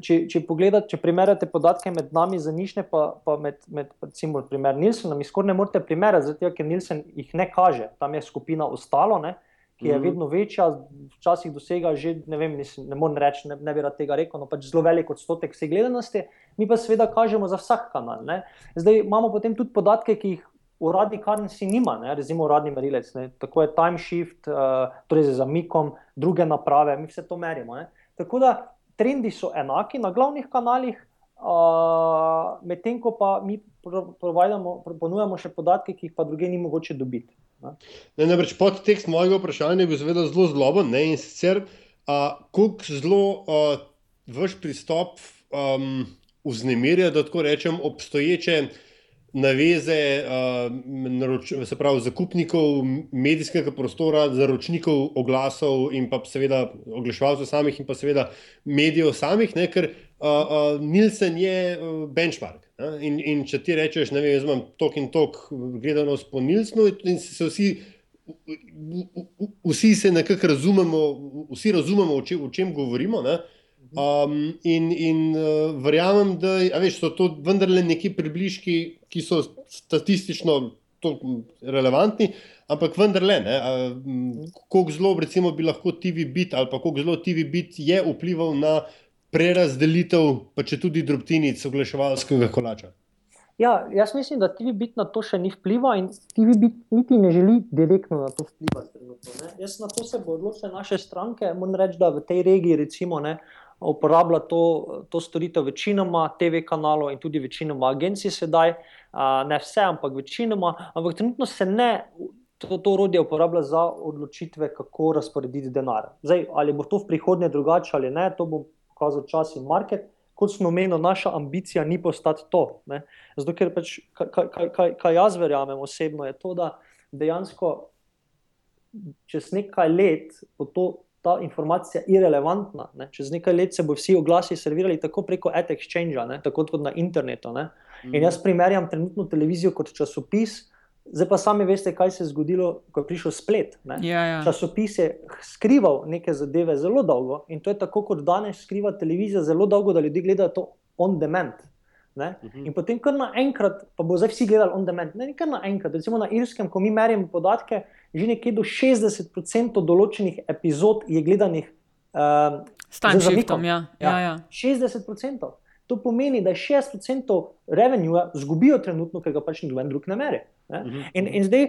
če, če pogledate, če primerjate podatke med nami za nišne, pa, pa med, med recimo, primer Nilsena, mi skoraj ne morete primerjati, zato, ker Nilsen jih ne kaže, tam je skupina ostalo. Ne? Ki je -hmm. vedno večja, včasih dosega že, ne vem, mislim, ne morem reči, ne, ne bi rad tega rekel, no pač zelo velik odstotek vse gledanosti, mi pa seveda kažemo za vsak kanal. Ne. Zdaj imamo potem tudi podatke, ki jih uradni karnci nima, ne, recimo uradni merilec, ne. tako je time shift, uh, torej za zamikom, druge naprave, mi vse to merimo. Ne. Tako da trendi so enaki na glavnih kanalih, uh, medtem ko pa mi ponujamo še podatke, ki jih pa druge ni mogoče dobiti. Ne, ne, podtekst mojega vprašanja je bil zelo zloben ne, in sicer, kako zelo uh, vaš pristop um, vznemirja, da tako rečem, obstoječe naveze, uh, naroč, se pravi, zakupnikov medijskega prostora, zaročnikov oglasov in pa seveda oglaševalcev samih in pa seveda medijev samih, ne, ker uh, uh, Nilsen je uh, benchmark. In, in če ti rečeš, da imam tok in tok gledanost po Nilsnu, in se vsi, vsi se nekako razumemo, vsi razumemo, o, če, o čem govorimo. Um, in in uh, verjamem, da veš, so to vendarle neki približki, ki so statistično relevantni, ampak vendarle, kako zelo recimo, bi lahko TV bit ali pa kako zelo TV bit je vplival na prerazdelitev, pa če tudi drobtinic oglaševalskega kolača? Ja, jaz mislim, da TV bit na to še ni vplival in TV bit niti ne želi direktno na to vplivati. Jaz na to se bo odločila naše stranke. Moram reči, da v tej regiji recimo, ne, uporablja to, to storitev večinoma TV kanalov in tudi večinoma agencij sedaj. Ne vse, ampak večinoma. Ampak trenutno se ne. To, to orodje uporablja za odločitve, kako razporediti denar. Zdaj, ali bo to v prihodnje drugače ali ne, to bo pokazal čas in market. Kot smo omenili, naša ambicija ni postati to. Ne? Zato, ker pač, kaj, kaj, kaj, kaj jaz verjamem osebno, je to, da dejansko čez nekaj let bo to, ta informacija irrelevantna. Ne? Čez nekaj let se bo vsi oglasi servirali tako preko Ad Exchange, tako kot na internetu. Ne? In jaz primerjam trenutno televizijo kot časopis. Zdaj pa sami veste, kaj se je zgodilo, ko je prišel splet. Ja, ja. Časopis je skrival neke zadeve zelo dolgo in to je tako, kot danes skriva televizija zelo dolgo, da ljudje gledajo to on demand. Uh Mhm. -huh. In potem, kar naenkrat, pa bo zdaj vsi gledali on demand, ne kar naenkrat. Recimo na Irskem, ko mi merimo podatke, že nekje do 60% določenih epizod je gledanih. Uh, S time shiftom, ja. ja, ja. 60%. To pomeni, da 60% revenue zgubijo trenutno, ker ga pač noben drug ne mere. Ne? Mhm. In, in zdaj,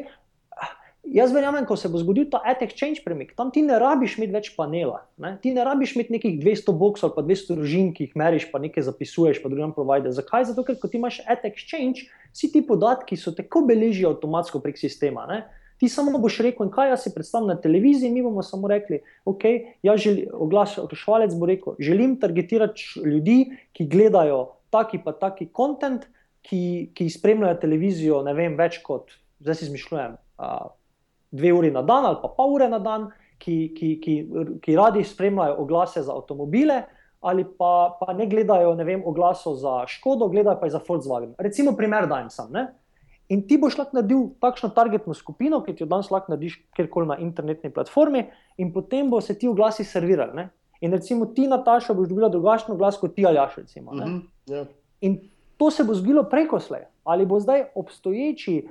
jaz verjamem, ko se bo zgodil ta exchange premik, tam ti ne rabiš imeti več panela. Ne? Ti ne rabiš imeti nekih 200 boksov ali pa 200 družin, ki jih meriš, pa nekaj zapisuješ, pa drugim provajde. Zakaj? Zato, ker ko ti imaš exchange, vsi ti podatki so tako beležijo avtomatsko prek sistema. Ne? Ti samo boš rekel, kaj jaz si predstavljam na televiziji, mi bomo samo rekli, ok, jaz želim, oglaševalec bo rekel, želim targetirati ljudi, ki gledajo taki pa taki kontent, ki, ki spremljajo televizijo, ne vem, več kot, zdaj si izmišljujem, uh, dve uri na dan ali pa pol ure na dan, ki, ki, ki, ki radi spremljajo oglase za avtomobile. Ali pa, pa ne gledajo ne vem, oglasov za Škodo, gledajo pa za Volkswagen. Recimo, primer dajem sam. Ne? In ti boš lahko naredil takšno targetno skupino, ki ti jo danes lahko narediš kjerkoli na internetni platformi, in potem bo se ti oglasi servirali. Ne? In recimo ti, Nataša, boš dobila drugačen oglas kot ti, Aljaš. Recimo, Uh -huh. ja. in to se bo zgodilo preko slej. Ali bo zdaj obstoječi,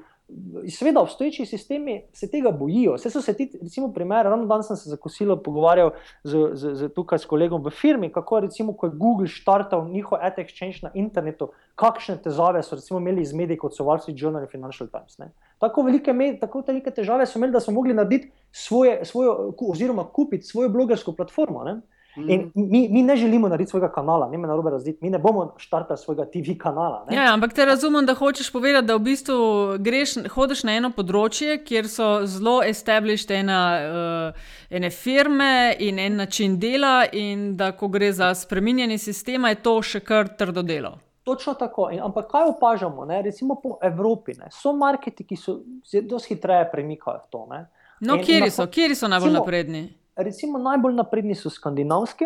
seveda obstoječi sistemi se tega bojijo. Vse so se ti, recimo, primer, ravno danes sem se za kosilo pogovarjal z, z, z tukaj s kolegom v firmi, kako recimo, ko je Google štartal njihov ad exchange na internetu, kakšne težave so recimo imeli z mediji, kot so Wall Street Journal in Financial Times. Ne. Tako velike, med, tako velike težave so imeli, da so mogli narediti svoje, svojo, oziroma kupiti svojo blogersko platformo. Ne. In mi, mi ne želimo narediti svojega kanala, ne me narobe razumeti, mi ne bomo štartali svojega TV kanala. Ne? Ja, ampak te razumem, da hočeš povedati, da v bistvu greš, hodiš na eno področje, kjer so zelo established ena, uh, ene firme in en način dela, in da ko gre za spreminjanje sistema, je to še kar trdo delo. Točno tako. In, ampak kaj opažamo? Ne? Recimo po Evropi ne? so marketi, ki so zelo hitreje premikajo v to. Ne? No, kje so, kjeri so najbolj recimo, napredni? Recimo najbolj napredni so skandinavski,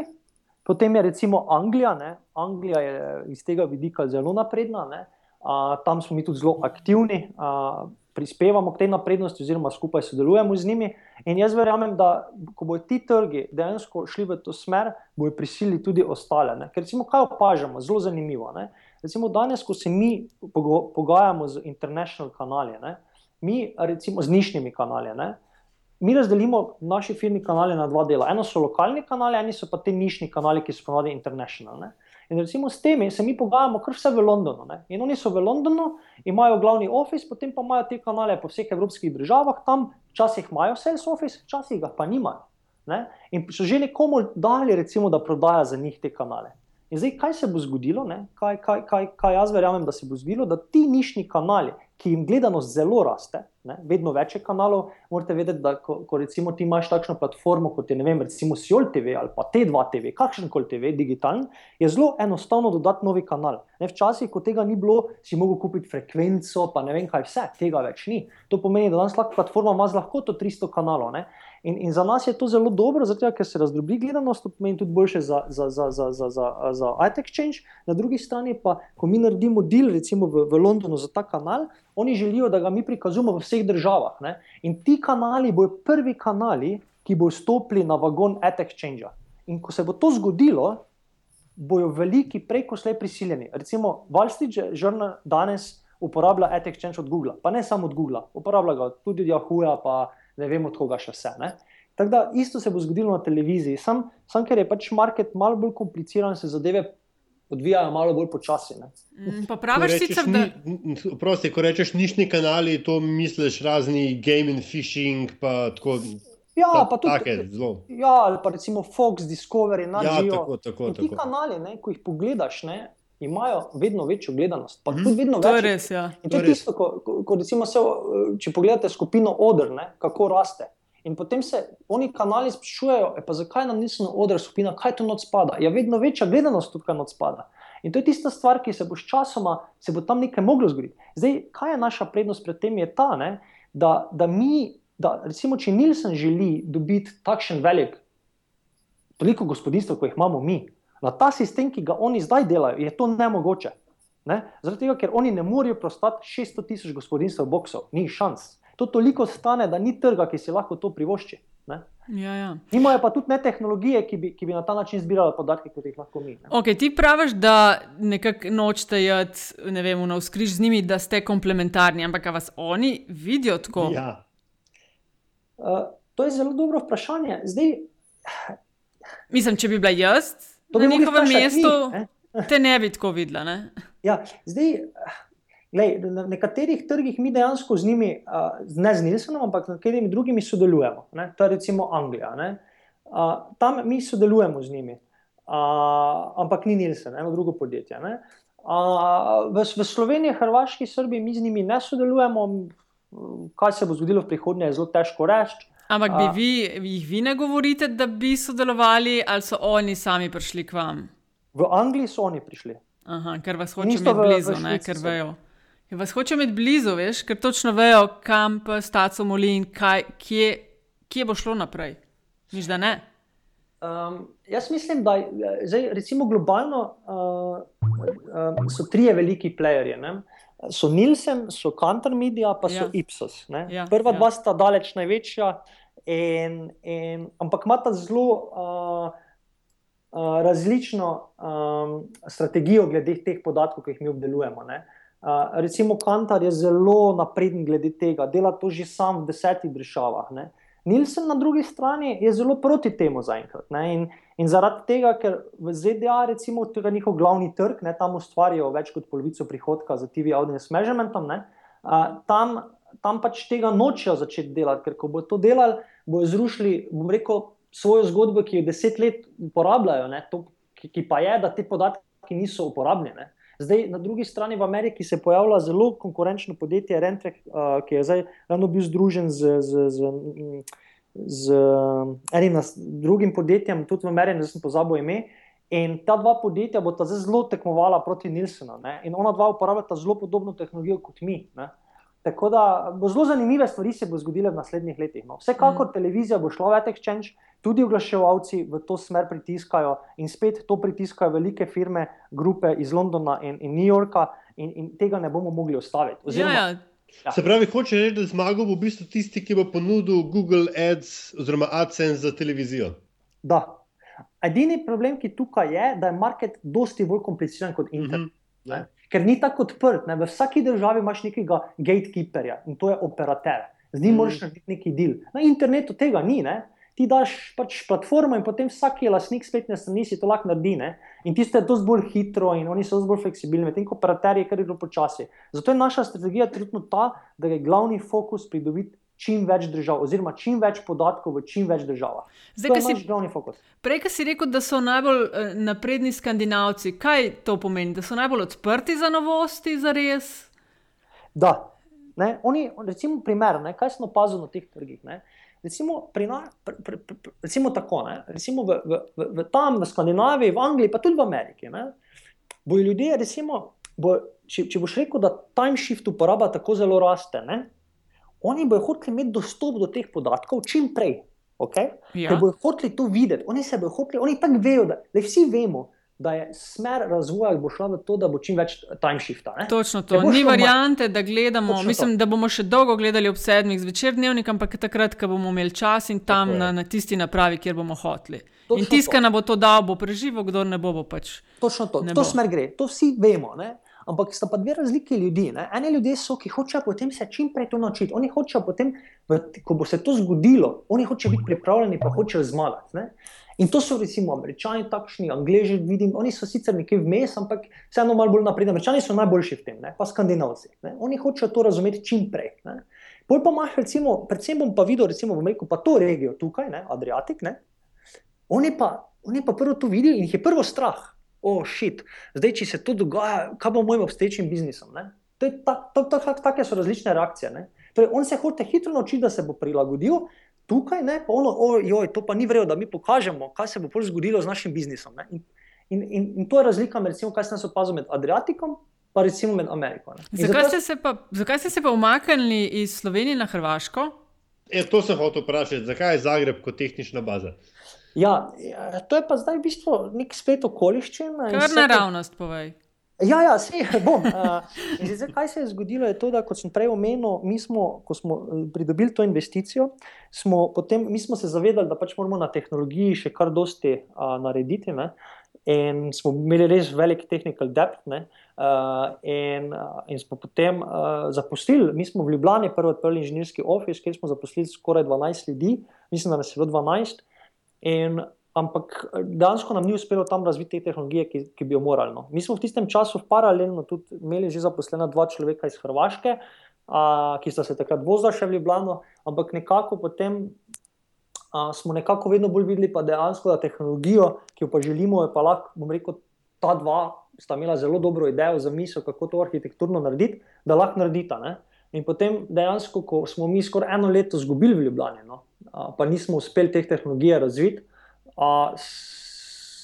potem je recimo Anglija. Ne? Anglija je iz tega vidika zelo napredna, a, tam smo mi tudi zelo aktivni, a, prispevamo k tej naprednosti, oziroma skupaj sodelujemo z njimi. In jaz verjamem, da ko bodo ti trgi dejansko šli v to smer, bodo prisilili tudi ostale. Ne? Ker recimo, kaj opažamo, zelo zanimivo. Ne? Recimo danes, ko se mi pogajamo z international kanali, ne? mi recimo z nišnjimi kanali. Ne? Mi razdelimo naši firmi kanale na dva dela. Eno so lokalni kanali, eni so pa ti nišni kanali, ki so ponovadi international. Ne? In recimo s temi se mi pogajamo, kar vse v Londonu. Ne? In oni so v Londonu, imajo glavni office, potem pa imajo te kanale po vseh evropskih državah, tam včasih imajo sales office, včasih ga pa nimajo. Ne? In so že nekomu dali, recimo, da prodaja za njih te kanale. In zdaj, kaj se bo zgodilo, kaj, kaj, kaj, kaj jaz verjamem, da se bo zgodilo, da ti nišni kanali, ki jim gledanost zelo raste, ne, vedno več je kanalov, morate vedeti, da ko, ko recimo ti imaš takšno platformo kot je vem, recimo Sjol TV ali pa T2 TV, kakšen koli TV, digitalen, je zelo enostavno dodati novi kanal. Ne, včasih, ko tega ni bilo, si mogel kupiti frekvenco, pa ne vem kaj vse, tega več ni. To pomeni, da danes lahko platforma ima z lahkoto 300 kanalov. Ne. In, in za nas je to zelo dobro, zato ker se razdrobi gledanost, to pomeni tudi boljše za, za, za, za, za, za, za iTexchange. Na drugi strani pa, ko mi naredimo deal, recimo v, v Londonu za ta kanal, oni želijo, da ga mi prikazujemo v vseh državah. Ne? In ti kanali bodo prvi kanali, ki bodo stopili na vagon iTexchange. In ko se bo to zgodilo, bojo veliki preko slej prisiljeni. Recimo, Wall Street Journal danes uporablja iTexchange od Google, pa ne samo od Google, uporablja ga tudi od Yahooja, pa ne vem od koga še vse. Ne? Tako da isto se bo zgodilo na televiziji, sam, sam ker je pač market malo bolj kompliciran, se zadeve odvijajo malo bolj počasi. Mm, pa praviš sicer, da. Prosti, ko rečeš nišni kanali, to misliš razni game and fishing, pa tako. Ja, ta, pa tudi take, zelo. Ja, ali pa recimo Fox, Discovery, Ja, Nagio. tako, tako, In ti tako. kanali, ne, ko jih pogledaš, ne, imajo vedno večjo gledanost. Pa Mhm. tudi vedno To je več. res, ja. In To to je tisto, ko, ko, ko recimo se, če pogledate skupino Odr, ne, kako raste. In potem se oni kanali sprašujejo, "E, pa zakaj nam niso na odru skupina, kaj to noč spada. Ja, vedno večja gledanost tukaj noč spada. In to je tista stvar, ki se bo s časoma, se bo tam nekaj moglo zgoditi. Zdaj, kaj je naša prednost pred tem, je ta, ne, da, da mi, da recimo, če Nilsen želi dobiti takšen velik, toliko gospodinstv, kot jih imamo mi, na ta sistem, ki ga oni zdaj delajo, je to nemogoče. Ne? Zaradi tega, ker oni ne morejo prostati 600 tisoč gospodinstv boksov, ni šans. To toliko stane, da ni trga, ki si lahko to privošči. Ja, ja. Imajo pa tudi ne tehnologije, ki bi, ki bi na ta način zbirali podatke, kot jih lahko mi. Okay, ti praviš, da nekako nočete jeti ne v navskriž z njimi, da ste komplementarni, ampak vas oni vidijo tako? Ja. Uh, to je zelo dobro vprašanje. Zdaj, Mislim, če bi bila jaz To na njihovem vprašati mestu, njih, te ne bi tako videla. Ne? Ja, zdaj, glej, na nekaterih trgih mi dejansko z njimi, ne z Nilsenom, ampak z nekaterimi drugimi sodelujemo. Ne? To je recimo Anglija. Uh, tam mi sodelujemo z njimi, ampak ni Nilsen, eno drugo podjetje. ne. V, v Sloveniji, Hrvaški, Srbiji mi z njimi ne sodelujemo. Kaj se bo zgodilo v prihodnje, je zelo težko reči. Ampak bi vi, jih vi ne govorite, da bi sodelovali, ali so oni sami prišli k vam? V Angliji so oni prišli. Aha, ker vas hoče imeti v- v blizu, ne, ker vejo. Ker vas hoče imeti blizu, veš, ker točno vejo, kam pa staco moli in kaj, kje, kje bo šlo naprej. Miš, da ne? Um, jaz mislim, da je- zdaj, recimo globalno uh, um, so trije veliki playerji. Ne? So Nielsen, so Kantar Media, pa so Ja. Ipsos. ne. Ja, Prva ja. dva sta daleč največja, in, in, ampak imata zelo uh, uh, različno um, strategijo glede teh podatkov, ki jih mi obdelujemo. Ne? Uh, recimo Kantar je zelo napreden glede tega, dela to že sam v desetih državah. ne. Nilsen na drugi strani je zelo proti temu zaenkrat. In, in zaradi tega, ker v ZDA, recimo, to je njihov glavni trg, ne, tam ustvarijo več kot polovico prihodka za TV audience measurementom, ne, a, tam, tam pač tega nočejo začeti delati, ker ko bo to delali, bodo zrušili, bom rekel, svojo zgodbo, ki jo deset let uporabljajo, ne, to, ki, ki pa je, da te podatki niso uporabljene. Zdaj, na drugi strani v Ameriki se pojavlja zelo konkurenčno podjetje Rentrek, uh, ki je zdaj ravno bil združen z, z, z, z um, enim drugim podjetjem, tudi v Ameriki, zdaj sem pozabil ime. In ta dva podjetja bosta zdaj zelo tekmovala proti Nilsenu. In ona dva uporabljata zelo podobno tehnologijo kot mi. Ne? Tako da bo zelo zanimive stvari se bo zgodile v naslednjih letih. No. Vsekakor mm. televizija bo šla v Etek Exchange, tudi oglaševalci v to smer pritiskajo in spet to pritiskajo velike firme, grupe iz Londona in, in New Yorka, in, in tega ne bomo mogli ustaviti. Ja, Oziroma, ja. Ja. Se pravi, hoče reči, da zmagal bo v bistvu tisti, ki bo ponudil Google Ads oziroma AdSense za televizijo. Da. Edini problem, ki tukaj je, da je market dosti bolj kompliciran kot internet. Mhm. Ja. Ker ni tako odprt. Ne? V vsaki državi imaš nekega gatekeeperja in to je operater. Z njim mm. moraš narediti neki del. Na internetu tega ni. Ne? Ti daš pač platformo in potem vsak je lastnik spletne strani, si to lahko naredi. Ne? In tiste je dosti bolj hitro in oni so dosti bolj fleksibilni, medtem ko operaterji kar zelo počasi. Zato je naša strategija trenutno ta, da je glavni fokus pridobiti čim več držav, oziroma čim več podatkov v čim več državah. Zdaj, to je si- naš glavni fokus. Prej, ki si rekel, da so najbolj eh, napredni skandinavci, kaj to pomeni? Da so najbolj odprti za novosti, za res? Da. Ne, oni, recimo, primer, ne, kaj sem opazil na teh trgih. Ne, recimo, pri na, pri, pri, pri, recimo tako, ne, recimo v, v, v, v, tam v Skandinaviji, v Angliji, pa tudi v Ameriki. Ne, bojo ljudje, recimo, bo, če, če boš rekel, da timeshift uporaba tako zelo raste, ne, oni bojo hoteli imeti dostop do teh podatkov čim prej. Okay? Ja. Ker bojo hoteli to videti, oni se bojo hoteli, oni tako vejo, da le vsi vemo, da je smer razvoja bo šla v to, da bo čim več timeshifta. ne. Točno to. Ni variante, da gledamo. Točno to. Mislim, da bomo še dolgo gledali ob sedmih zvečer dnevnik, ampak takrat, ko bomo imeli čas in tam je. na, na tisti napravi, kjer bomo hoteli. Točno In tisti, to. bo to dal, bo preživel, kdo ne bo, bo pač. Točno to, Ne to smer gre, to vsi vemo. Ne? Ampak sta pa dve razliki ljudi. Ne? Eni ljudje so, ki hočejo potem se čim prej to naučiti. Oni hočejo potem, v, ko bo se to zgodilo, oni hočejo biti pripravljeni, pa hočejo zmagati. Ne? In to so recimo američani, takšni, angliži, vidim, oni so sicer nekje vmes, ampak vseeno malo bolj napredni. Američani so najboljši v tem, ne? pa skandinavci. Ne? Oni hočejo to razumeti čim prej. Ne? Pol pa imaš, recimo, predvsem bom pa videl, recimo, bom rekel, pa to regijo tukaj, ne? Adriatik, ne? Oni pa, oni pa prvo to vidijo in jih je prvo strah. Oh, šit, zdaj, če se to dogaja, kaj bo mojim obstoječim biznisom? Ne? To je ta, to, to, to, take so različne reakcije. Ne? Torej, on se hoče hitro naučiti, da se bo prilagodil, tukaj ne, pa ono, ojoj, to pa ni vredno, da mi pokažemo, kaj se bo pol zgodilo z našim biznisom. Ne? In, in, in, in to je razlika, med, recimo, kaj sem opazil med Adriatikom in recimo med Ameriko. Zakaj zato- ste, se pa, zakaj ste se pa umaknili iz Slovenije na Hrvaško? E, to sem hotel vprašati, zakaj je Zagreb kot tehnična baza? Ja, ja, to je pa zdaj v bistvu nek splet okoliščin. in Kar vse to- naravnost, povej. Ja, ja, se bom. Uh, zdaj, kaj se je zgodilo, je to, da kot sem prej omenil, mi smo, ko smo eh, pridobili to investicijo, smo, potem, smo se zavedali, da pač moramo na tehnologiji še kar dosti uh, narediti. Ne? In smo imeli res velik tehnical depth. Uh, in, uh, in smo potem uh, zaposlili, mi smo v Ljubljani prvi odprli inženirski office, kjer smo zaposlili skoraj 12 ljudi, mislim, da nas je bilo 12. In ampak eh, dejansko nam ni uspelo tam razviti te tehnologije, ki, ki bi jo morali. No. Mi smo v tistem času paralelno tudi imeli že zaposlena dva človeka iz Hrvaške, a, ki sta se takrat vozila še v Ljubljano, ampak nekako potem a, smo nekako vedno bolj videli, pa dejansko da tehnologijo, ki jo pa želimo, je pa lahko, bom rekel, ta dva sta imela zelo dobro idejo za misel, kako to arhitekturno narediti, da lahko naredita. Ne. In potem dejansko, ko smo mi skoraj eno leto izgubili v Ljubljani, no, pa nismo uspeli teh tehnologij razviti,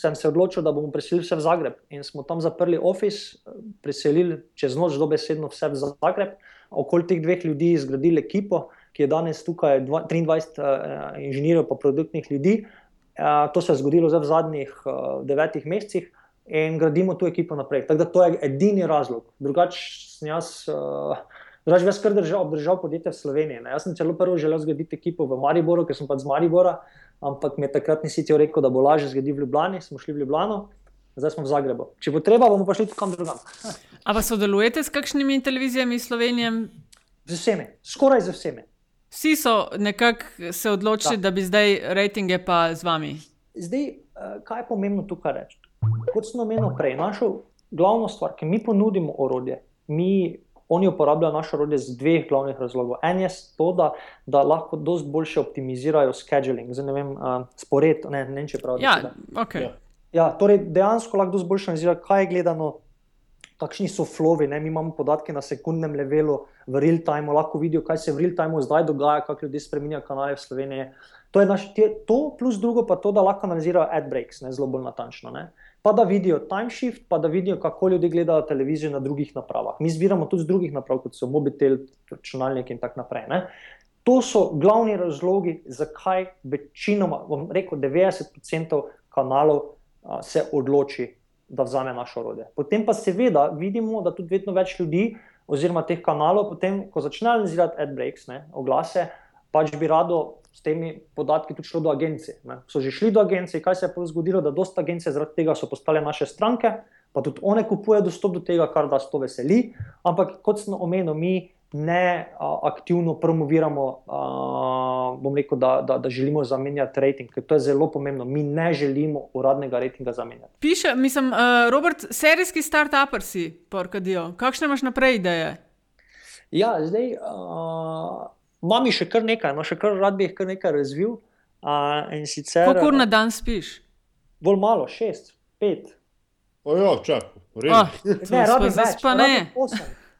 sem se odločil, da bomo preselili vse v Zagreb. In smo tam zaprli office, preselili čez noč dobesedno vse v Zagreb, okoli teh dveh ljudi zgradili ekipo, ki je danes tukaj 23 uh, inženirjev, pa produktnih ljudi. Uh, to se je zgodilo v zadnjih uh, devetih mesecih. In gradimo to ekipo naprej. Tako da to je edini razlog. Drugače, jaz, uh, drugač jaz kar držal, obdržal podjetje v Sloveniji. Ne. Jaz sem celo prvo želel zgraditi ekipo v Mariboru, ker sem pa z Maribora, ampak mi je takrat nisi ti rekel, da bo lažje zgraditi v Ljubljani. Smo šli v Ljubljano, zdaj smo v Zagrebu. Če bo treba, bomo pa šli kam drugam. Ampak sodelujete s kakšnimi televizijami Slovenije? Z vsemi, skoraj z vsemi. Vsi so nekako se odločili, da. da bi zdaj rejtinge pa z vami. Zdaj, kaj je pomembno tukaj reči? Kot sem omenil prej, našo glavno stvar, ki mi ponudimo orodje, mi oni uporabljajo naše orodje z dveh glavnih razlogov. En je to, da, da lahko dosti boljše optimizirajo scheduling, zdaj ne vem, uh, spored, ne, ne vem, če pravi. Ja, okay. ja. ja, torej dejansko lahko dosti boljše analizirajo, kaj je gledano. Kakšni so flovi, ne? mi imamo podatke na sekundnem levelu, v real time, lahko vidijo, kaj se v real time zdaj dogaja, kako ljudje spremenjajo kanale v Sloveniji. To je naš, to, plus drugo pa to, da lahko analizirajo ad breaks, ne? zelo bolj natančno. Ne? Pa da vidijo time shift, pa da vidijo, kako ljudje gledajo televizijo na drugih napravah. Mi zbiramo tudi z drugih naprav, kot so mobitel, računalnik in tako naprej. Ne? To so glavni razlogi, zakaj večinoma, bom rekel, 90% kanalov a, se odloči, da vzame naše orodje. Potem pa seveda vidimo, da tudi vedno več ljudi, oziroma teh kanalov, potem, ko začnejo analizirati ad breaks, ne, oglase, pač bi rado s temi podatki tudi šlo do agencije. Ne. So že šli do agencije, kaj se je zgodilo, da dosta agencije zaradi tega so postale naše stranke, pa tudi one kupujejo dostop do tega, kar nas to veseli. Ampak kot sem omenil, mi ne a, aktivno promoviramo, a, bom rekel, da, da, da želimo zamenjati rating, ker to je zelo pomembno. Mi ne želimo uradnega ratinga zamenjati. Piše, mislim, uh, Robert, serijski start-upper si, porkadijo. Kakšne imaš naprej ideje? Ja, zdaj. Uh, Imam še kar nekaj, no, še kar rad bi jih kar nekaj razvil. Sicer, Kako na dan spiš? Bolj malo, šest, pet. Ojo, čak, oh, ne, rad bi več, pa ne.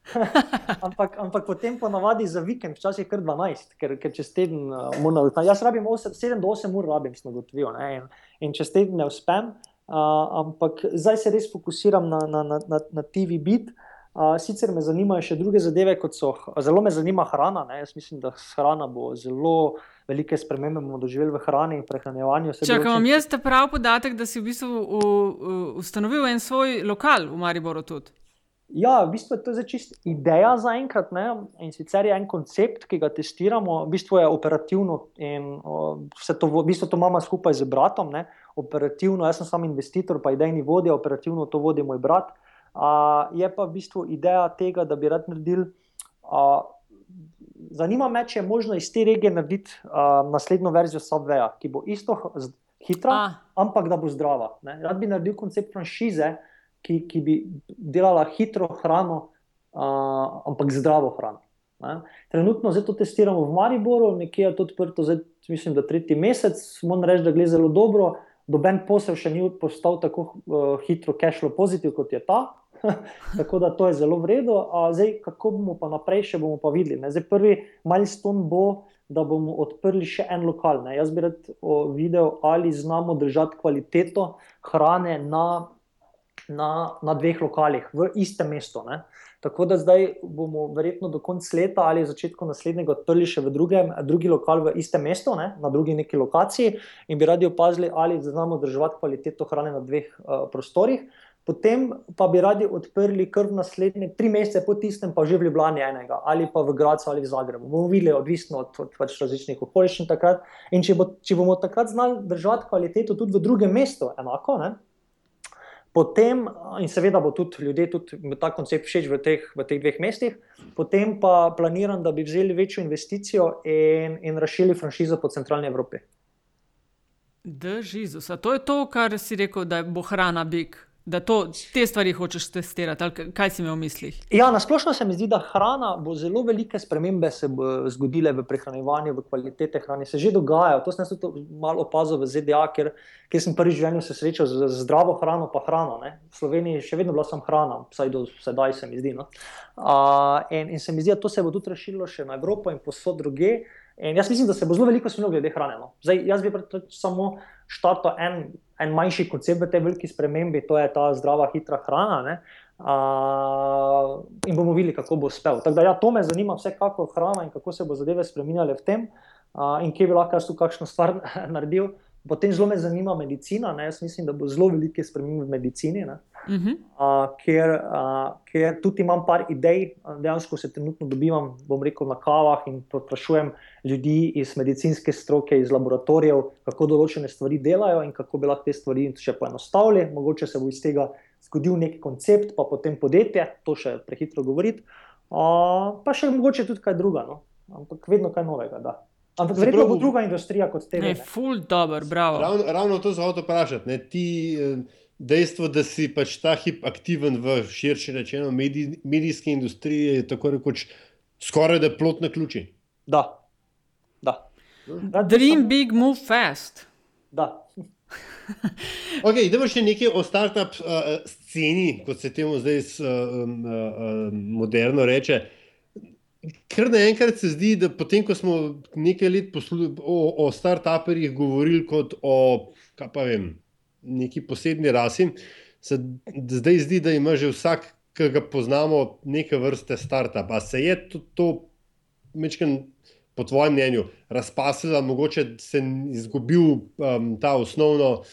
ampak, ampak potem ponavadi za vikend, včasih kar 12, ker, ker čez teden uh, moram. Jaz rabim 8, 7 do 8 ur, rabim, sem ugotovil. In, in čez teden ne uspem, uh, ampak zdaj se res fokusiram na, na, na, na, na TV bit. Uh, sicer me zanimajo še druge zadeve, kot so zelo me zanima hrana. Ne? Jaz mislim, da hrana bo zelo velike spremembe doživela v hrani in prehranjevanju. Če vam jaz ta prav podatek, da si v bistvu u, u, ustanovil en svoj lokal v Mariboru tudi. Ja, v bistvu je to čist ideja za enkrat. In sicer je en koncept, ki ga testiramo, v bistvu je operativno in vse to, v bistvu to imamo skupaj z bratom. Ne? Operativno, jaz sem sam investitor, pa idejni vodja, operativno to vodi moj brat. Uh, je pa v bistvu ideja tega, da bi rad naredil. Uh, zanima me, če je možno iz te regije narediti uh, naslednjo verzijo Subwaya, ki bo isto hitra, ah. ampak da bo zdrava. Ne? Rad bi naredil koncept franšize, ki, ki bi delala hitro hrano, uh, ampak zdravo hrano. Ne? Trenutno to testiramo v Mariboru, nekje je to odprto, zdaj, mislim, da tretji mesec. Moram reči, da gre zelo dobro. Doben posel še ni postal tako uh, hitro, cashflow pozitiv kot je ta. Tako da to je zelo vredno. Zdaj, kako bomo pa naprej, še bomo pa videli. Ne? Zdaj, prvi milestone bo, da bomo odprli še en lokal. Ne? Jaz bi rad videl, ali znamo držati kvaliteto hrane na, na, na dveh lokalih, v istem mestu. Ne? Tako da zdaj bomo verjetno do konca leta ali začetku naslednjega odprli še v drugem, drugi lokal v istem mestu, ne, na drugi neki lokaciji, in bi radi opazili, ali znamo držati kvaliteto hrane na dveh uh, prostorih. Potem pa bi radi odprli krv naslednje tri mesece po tistem, pa že v Ljubljani enega, ali pa v Gracu ali v Zagrebu. Bomo videli, odvisno od, od pač različnih okoliščin takrat. In če, bo, če bomo takrat znali držati kvaliteto tudi v drugem mestu, enako, ne? Potem, in seveda bo tudi ljudje tudi ta koncept všeč v teh, v teh dveh mestih, potem pa planiram, da bi vzeli večjo investicijo in, in razširili franšizo po centralni Evropi. Drži, to je to, kar si rekel, da bo hrana big. Da to, te stvari hočeš testirati, kaj si imel v mislih? Ja, na splošno se mi zdi, da hrana bo zelo velike spremembe se zgodile v prehranjevanju, v kvalitete hrane. Se že dogajajo. To sem tudi malo opazil v ZDA, ker, ker sem prvič v življenju se srečal z, z zdravo hrano, pa hrano. Ne. V Sloveniji še vedno bila sem hrana, vsaj do sedaj se mi zdi. No. Uh, in, in se mi zdi, da to se bo tudi razširilo še na Evropo in posod druge. In jaz mislim, da se bo zelo veliko spremenilo glede hrane. No. Zdaj, jaz bi samo štartal en en manjši koncept v tej veliki spremembi, to je ta zdrava, hitra hrana. Uh, in bomo videli, kako bo uspel. Tako da, ja, to me zanima, vsekakor hrana in kako se bo zadeve spremenjale v tem, uh, in kje bi lahko jaz tu kakšno stvar naredil. Potem zelo me zanima medicina. Ne? Jaz mislim, da bo zelo velike spremembe v medicini, uh -huh. uh, ker, uh, ker tudi imam par idej, dejansko se trenutno dobivam, bom rekel, na kavah in sprašujem ljudi iz medicinske stroke, iz laboratorijev, kako določene stvari delajo in kako bi lahko te stvari še poenostavili. Mogoče se bo iz tega zgodil neki koncept, pa potem podjetje, to še prehitro govoriti, uh, pa še mogoče tudi kaj drugega, no? ampak vedno kaj novega. Da. Ampak verjetno bo druga industrija kot te. Ne, ful, dobro, bravo. Ravno, ravno to za avto vprašati. Ti, eh, dejstvo, da si pač ta hip aktiven v širši rečeno medij, medijski industriji, je tako rekoč skoraj da plot na ključi. Da. da. Dream sem... big, move fast. Da. ok, idemo še nekaj o startup uh, sceni, kot se temu zdaj uh, uh, moderno reče. Ker naenkrat se zdi, da potem, ko smo nekaj let o, o start-uperjih govorili kot o vem, neki posebni rasi, se zdaj zdi, da ima že vsak, ki ga poznamo, neke vrste start-up. A se je to, to mečken, po tvojem mnenju, razpasilo, mogoče se je izgubil um, ta osnovno,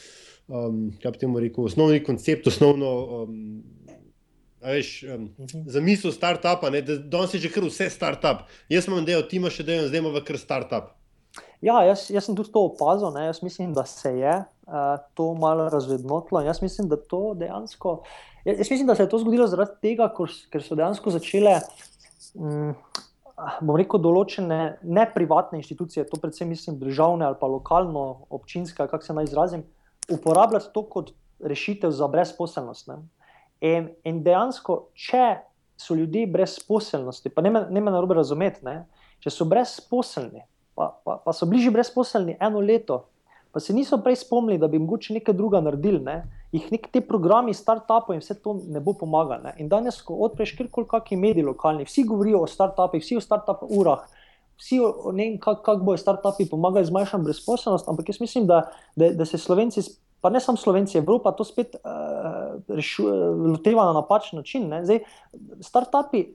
um, kaj bi temu rekel, osnovni koncept, osnovno. Um, Veš, um, -huh. Za misel start-upa, da danes je že kar vse start-up. Jaz imam del, ti imaš še del, zdaj imamo kar start-up. Ja, jaz, jaz sem tudi to opazil. Ne? Jaz mislim, da se je uh, to malo razvednotilo. Jaz mislim, da, dejansko, jaz mislim, da se je to zgodilo zaradi tega, ker so dejansko začele. Um, bom rekel, določene neprivatne institucije, to predvsem mislim državne ali pa lokalno, občinske, kako se naj izrazim, uporabljati to kot rešitev za brezposelnost. Ne? In, in dejansko, če so ljudje brezposelnosti, pa ne me, ne me narobe razumeti, ne? če so brezposelni, pa, pa, pa so bližje brezposelni eno leto, pa se niso prej spomnili, da bi mogoče nekaj druga naredili, ne? jih nek te programi, start-upov in vse to ne bo pomagalo. In danes, ko odpreš kjerkoli kakšni mediji lokalni, vsi govorijo o start-upih, vsi o start-up urah. Vsi ne vem, kako kak bojo start-upi pomagali zmanjšati brezposelnost, ampak jaz mislim, da, da, da se Slovenci pa ne samo Slovenci, Evropa to spet uh, loteva na napačen način. Startupi,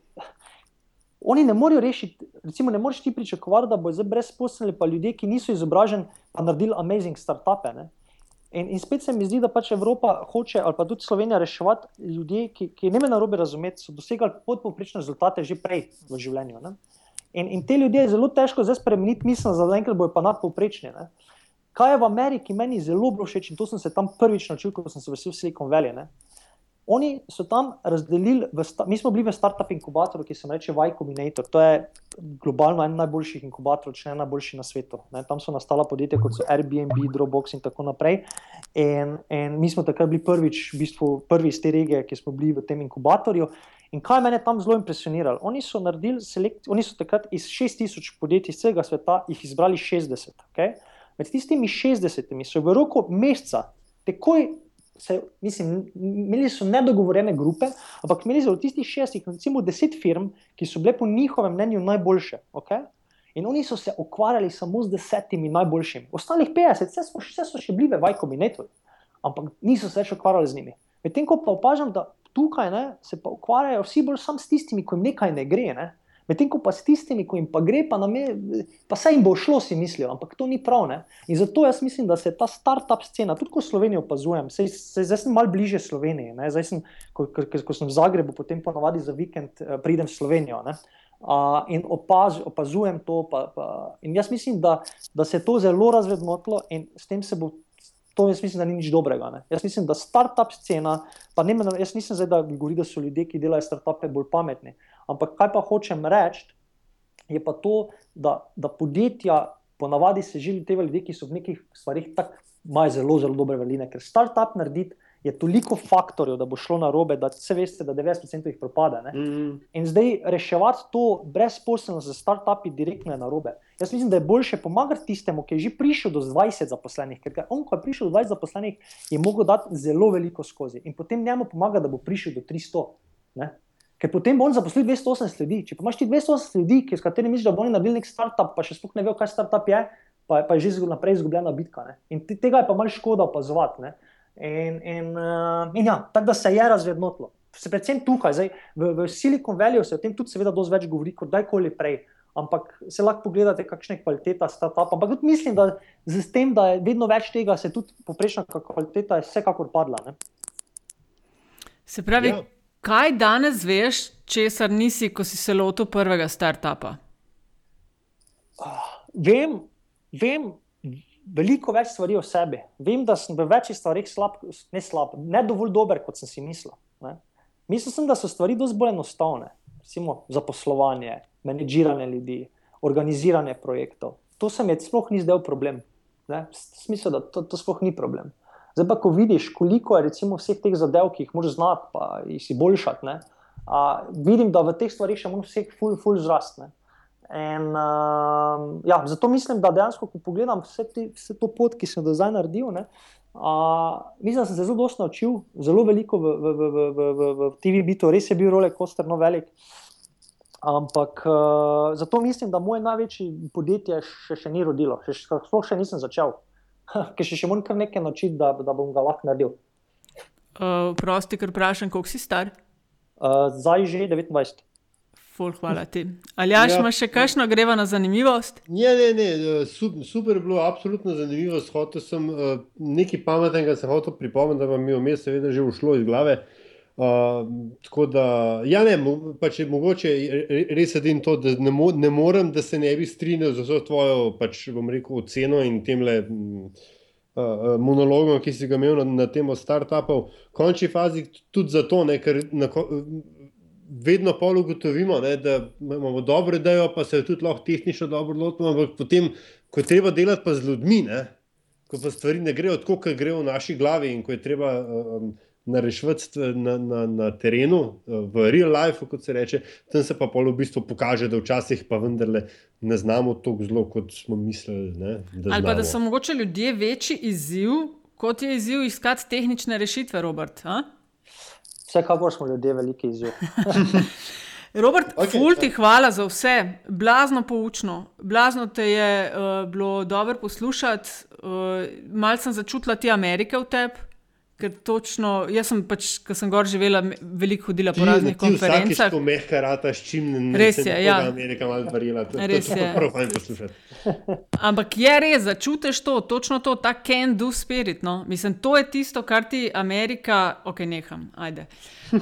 oni ne morejo rešiti, recimo, ne moreš ti pričakovati, da bo zdaj brezposelni, pa ljudje, ki niso izobraženi, pa naredili amazing startupe. Ne? In, in spet se mi zdi, da pač Evropa hoče, ali pa tudi Slovenija, reševati ljudi, ki, ki ne me na robe razumeti, so dosegali podpoprečne rezultate že prej v življenju. In, in te ljudi je zelo težko zdaj spremeniti, mislim, da zaenkrat bojo pa nadpoprečni. Kaj je v Ameriki meni zelo všeč in to sem se tam prvič naučil, ko sem se vesil Silicon Valley. Ne? Oni so tam razdelili, mi smo bili v startup inkubatorju, ki se imenuje Y Combinator. To je globalno en najboljših inkubatorjev, če ne najboljši na svetu. Ne? Tam so nastala podjetja kot so Airbnb, Dropbox in tako naprej. In, in mi smo takrat bili prvič, v bistvu prvi iz te regije, ki smo bili v tem inkubatorju. In kaj me je tam zelo impresioniralo? Oni so selekcijo, oni so takrat iz 6000 podjetij iz celega sveta jih izbrali 60. Okay? Med tistimi 60 so v roku meseca, takoj, se, mislim, imeli so nedogovorjene grupe, ampak imeli so v tistih šestih, recimo, deset firm, ki so bile po njihovem mnenju najboljše. Okay? In oni so se ukvarjali samo z desetimi najboljšimi. Ostalih 50, vse so, vse so še bili v kombinatorju, ampak niso se več ukvarjali z njimi. Medtem ko pa opažam, da tukaj ne, se pa ukvarjajo vsi bolj samo s tistimi, ki jim nekaj ne gre. Ne? Medtem ko pa s tistimi, ki jim pa gre, pa, je, pa se jim bo šlo, si mislijo, ampak to ni prav. Ne? In zato jaz mislim, da se ta start-up scena, tudi ko Slovenijo opazujem, se, se, zdaj sem mal bliže Sloveniji. Zdaj sem, ko, ko, ko sem v Zagrebu, potem ponovadi za vikend uh, pridem v Slovenijo. Uh, in opaz, opazujem to. Pa, pa, in jaz mislim, da, da se je to zelo razvednotilo in s tem se bo to jaz mislim, da ni nič dobrega. Ne. Jaz mislim, da start-up scena, pa ne menim, jaz nisem zdaj, da govori, da so ljudje, ki delajo start-upe, bolj pametni. Ampak kaj pa hočem reči, je pa to, da, da podjetja ponavadi se želijo te ljudi, ki so v nekih stvarih tako imajo zelo, zelo dobre veline, ker start-up narediti je toliko faktorjev, da bo šlo na robe, da se veste, da 90% jih propade. Mm -hmm. In zdaj reševati to brezposelnost za start-upi direktno je na robe. Jaz mislim, da je bolje pomagati tistemu, ki je že prišel do 20 zaposlenih, ker on, ko je prišel do 20 zaposlenih, je mogel dati zelo veliko skozi in potem njemu pomaga, da bo prišel do 300. Ne? Ker potem bo on zaposlil 280 ljudi. Če imaš ti 280 ljudi, s katerimi misliš, da bo oni naredili nek startup, pa še sploh ne vejo, kaj startup je, pa, pa je že naprej izgubljena bitka. Ne? In tega je pa malo škoda opazovati. In, in, uh, in ja, tako da se je razvednotilo. Se predvsem tukaj, zdaj, v, v Silicon Valley se o tem tudi, seveda, dosti več govori kot kdajkoli prej. Ampak se lahko pogledate, kakšna je kvaliteta startupa. Ampak tudi mislim, da z tem, da je vedno več tega, se tudi poprečna kvaliteta je vsekakor padla. Ne? Se pravi, ja. Kaj danes veš, česar nisi, ko si se lotil prvega startupa? Uh, vem, vem, veliko več stvari o sebi. Vem, da sem v večjih stvarih slab, ne slab, ne dovolj dober, kot sem si mislil. Ne. Mislil sem, da so stvari dosti bolj enostavne, recimo zaposlovanje, menedžiranje ljudi, organiziranje projektov. To se mi sploh ni zdel problem. Smisel, da to, to sploh ni problem. Zdaj pa, ko vidiš, koliko je vseh teh zadev, ki jih moraš znati, pa jih si boljšati, vidim, da v teh stvarih še moraš vseh ful, ful zrasti. In, uh, ja, zato mislim, da dejansko, ko pogledam vse, te, vse to pot, ki sem do zdaj naredil, ne, uh, mislim, da sem se zelo dosto naučil, zelo veliko v, v, v, v, v, v TV, to res je bil roller coaster, no velik. Ampak uh, zato mislim, da moje največje podjetje še, še ni rodilo, še, sploh še nisem začel, ker še, še moram kar nekaj naučiti, da, da bom ga lahko naredil. Uh, prosti, ker vprašam, koliko si star? Uh, zdaj že 29. Ful, hvala ti. Ali ja, imaš še kakšno greva na zanimivost? Ne, ne, ne, super, super je bilo, absolutno zanimivo. Hotel sem uh, nekaj pametnega, se hotel pripomniti, da vam je vmes, seveda, že ušlo iz glave. Uh, tako da, ja, ne, pač je mogoče res edino to, da ne, mo ne morem, da se ne bi strinjal z vso tvojo, pač bom rekel, oceno in temle. Uh, monologom, ki si ga imel na, na temo startupov, v končni fazi tudi zato, ne, ker na, vedno pol ugotovimo, ne, da imamo dobro idejo, pa se tudi lahko tehnično dobro lotimo, ampak potem, ko je treba delati pa z ljudmi, ne, ko pa stvari ne grejo tako, kot grejo v naši glavi in ko je treba um, narešiti na, na, na terenu, v real life, kot se reče, tam se pa pol v bistvu pokaže, da včasih pa vendarle ne znamo tako zelo, kot smo mislili. Ne, da Ali pa da so mogoče ljudje večji izziv, kot je izziv iskati tehnične rešitve, Robert. A? Vsekakor smo ljudje veliki izziv. Robert, okay, fulti, hvala za vse, blazno poučno, blazno te je uh, bilo dobro poslušati. Uh, Malce sem začutila te Amerike v tebi. Ker točno, jaz sem pač, ko sem gor živela, veliko hodila po raznih ti, konferencah. Tako mehka rata, s čim ne res je. Ja. Amerika malo varila, to, res to, to je prav fajn poslušati. Ampak je res, začutiš to, točno to, ta can do spirit. No? Mislim, to je tisto, kar ti Amerika, ok, neham, ajde. Uh,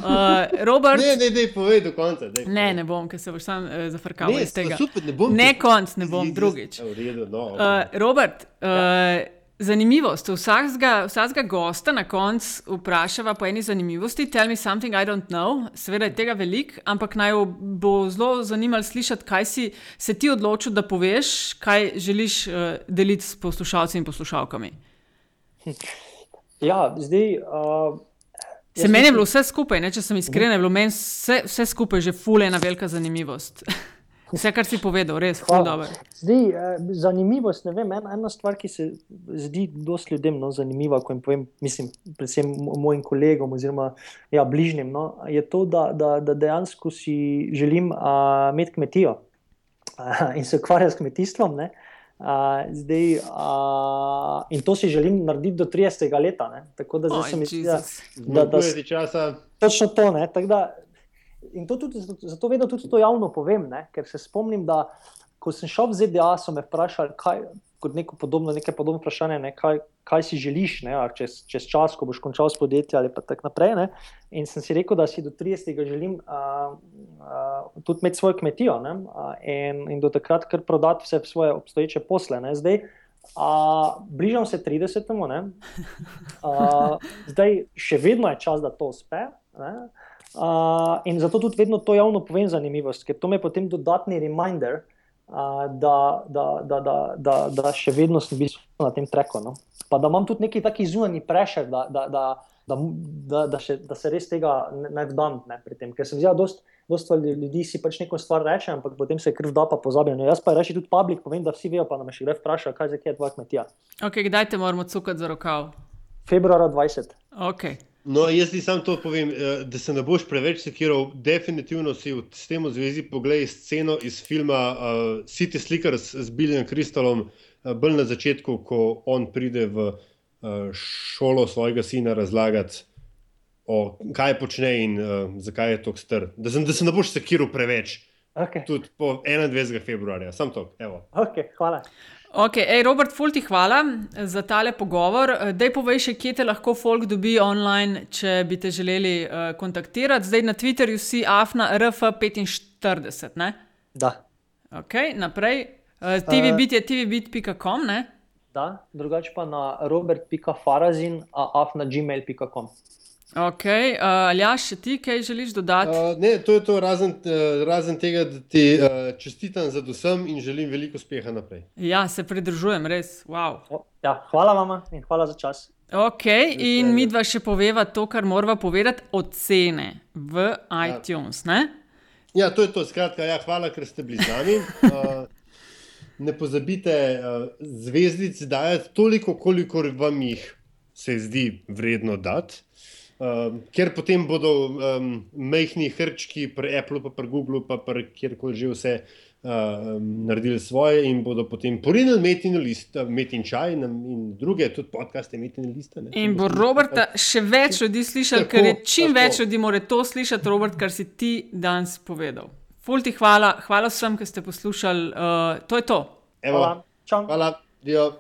Robert, ne, ne, ne, povej do konca. Dej, ne, ne bom, ker se boš sam uh, zafrkal iz tega. Super, ne bom. Ne konc, ne bom, drugič. Uh, Robert, uh, ja. Zanimivost. Vsakega, vsakega gosta na koncu vprašava po eni zanimivosti, tell me something I don't know. Seveda je tega veliko, ampak naj bo zelo zanimivo slišati, kaj si se ti odločil, da poveš, kaj želiš uh, deliti s poslušalci in poslušalkami. Ja, zdaj. Uh, se meni je bilo vse skupaj, ne, če sem iskren, je bilo meni vse, vse skupaj že fulena velika zanimivost. Vse, kar si povedal, res je dobro. Eh, zanimivost, ne vem, ena, ena stvar, ki se zdi dosti ljudem no, zanimiva, ko jim povem, mislim, predvsem mojim kolegom oziroma ja, bližnjim, no, je to, da, da, da dejansko si želim uh, imeti kmetijo uh, in se ukvarjati s kmetijstvom. Ne. Uh, zdaj, uh, in to si želim narediti do 30. leta. Ne? Tako da zdaj se mi zdi, da, da, da, da, da točno to. In to tudi, zato vedno tudi to javno povem, ne? ker se spomnim, da ko sem šel v ZDA, so me vprašali, kaj, kot neko podobno, nekaj podobno vprašanje, ne? kaj, kaj si želiš, ne? čez, čez čas, ko boš končal s podjetjem ali pa tako naprej. Ne? In sem si rekel, da si do 30. želim uh, uh, tudi imeti svojo kmetijo uh, in, in do takrat kar prodati vse svoje obstoječe posle. Ne? Zdaj, Uh, bližam se 30. Uh, zdaj, še vedno je čas, da to uspe. Uh, in zato tudi vedno to javno povem zanimivost, ker to me potem dodatni reminder, uh, da, da, da, da, da, da še vedno sem bil na tem treku. No? Pa da imam tudi neki taki zunanji prešer, da, da, da, da, da, da, še, da se res tega ne vdam ne, pri tem. Ker sem videl, da dosta ljudi si pač neko stvar reče, ampak potem se krv da pa pozabijo. No, jaz pa reči tudi publik, povem, da vsi vejo, pa nam še kdaj vprašajo, kaj je tvoja kmetija. Ok, kdaj te moramo cukati za rokav? Februara 20. Okay. No, jaz ti samo to povem, eh, da se ne boš preveč sekiral. Definitivno si v tem v zvezi pogledaj sceno iz filma uh, City Slickers z Billyjem Kristalom, uh, bolj na začetku, ko on pride v uh, šolo svojega sina razlagati o kaj počne in uh, zakaj je tako str. Da, da se ne boš sekiral preveč. Okay. Tudi po 21. februarja, samo to. Okay, hvala. Okay, ej, Robert, fulti hvala za tale pogovor. Eh, dej povej še, kje te lahko folk dobi online, če bi te želeli uh, kontaktirati. Zdaj na Twitterju si afna rf45. Ne? Da. Okay, naprej. Uh, tvbit je tvbit.com. Da, drugače pa na robert.farazin, afna gmail.com. Ok, uh, Aljaš, še ti kaj želiš dodati? Uh, ne, to je to, razen, uh, razen tega, da ti uh, čestitam za vsem in želim veliko uspeha naprej. Ja, se pridružujem, res. Wow. Ja, hvala vam in hvala za čas. Ok, in mi dva še poveva to, kar moramo povedati, ocene v iTunes. Ja. Ne? ja, to je to. Skratka, ja, hvala, ker ste bili z nami. Uh, ne pozabite uh, zvezdic dajati toliko, koliko vam jih se zdi vredno dati. Uh, ker potem bodo um, mehki hrčki pri Apple, pa pri Google, pa pri kjerkoli že vse uh, naredili svoje in bodo potem porinili metin list, metin čaj in druge, tudi podcaste metin list. In bo Robert še več ljudi slišal, ker je čim tako. več ljudi more to slišati, Robert, kar si ti danes povedal. Fulti hvala, hvala vsem, ki ste poslušali. Uh, to je to. Evo. Hvala. Čau. Hvala. Dio.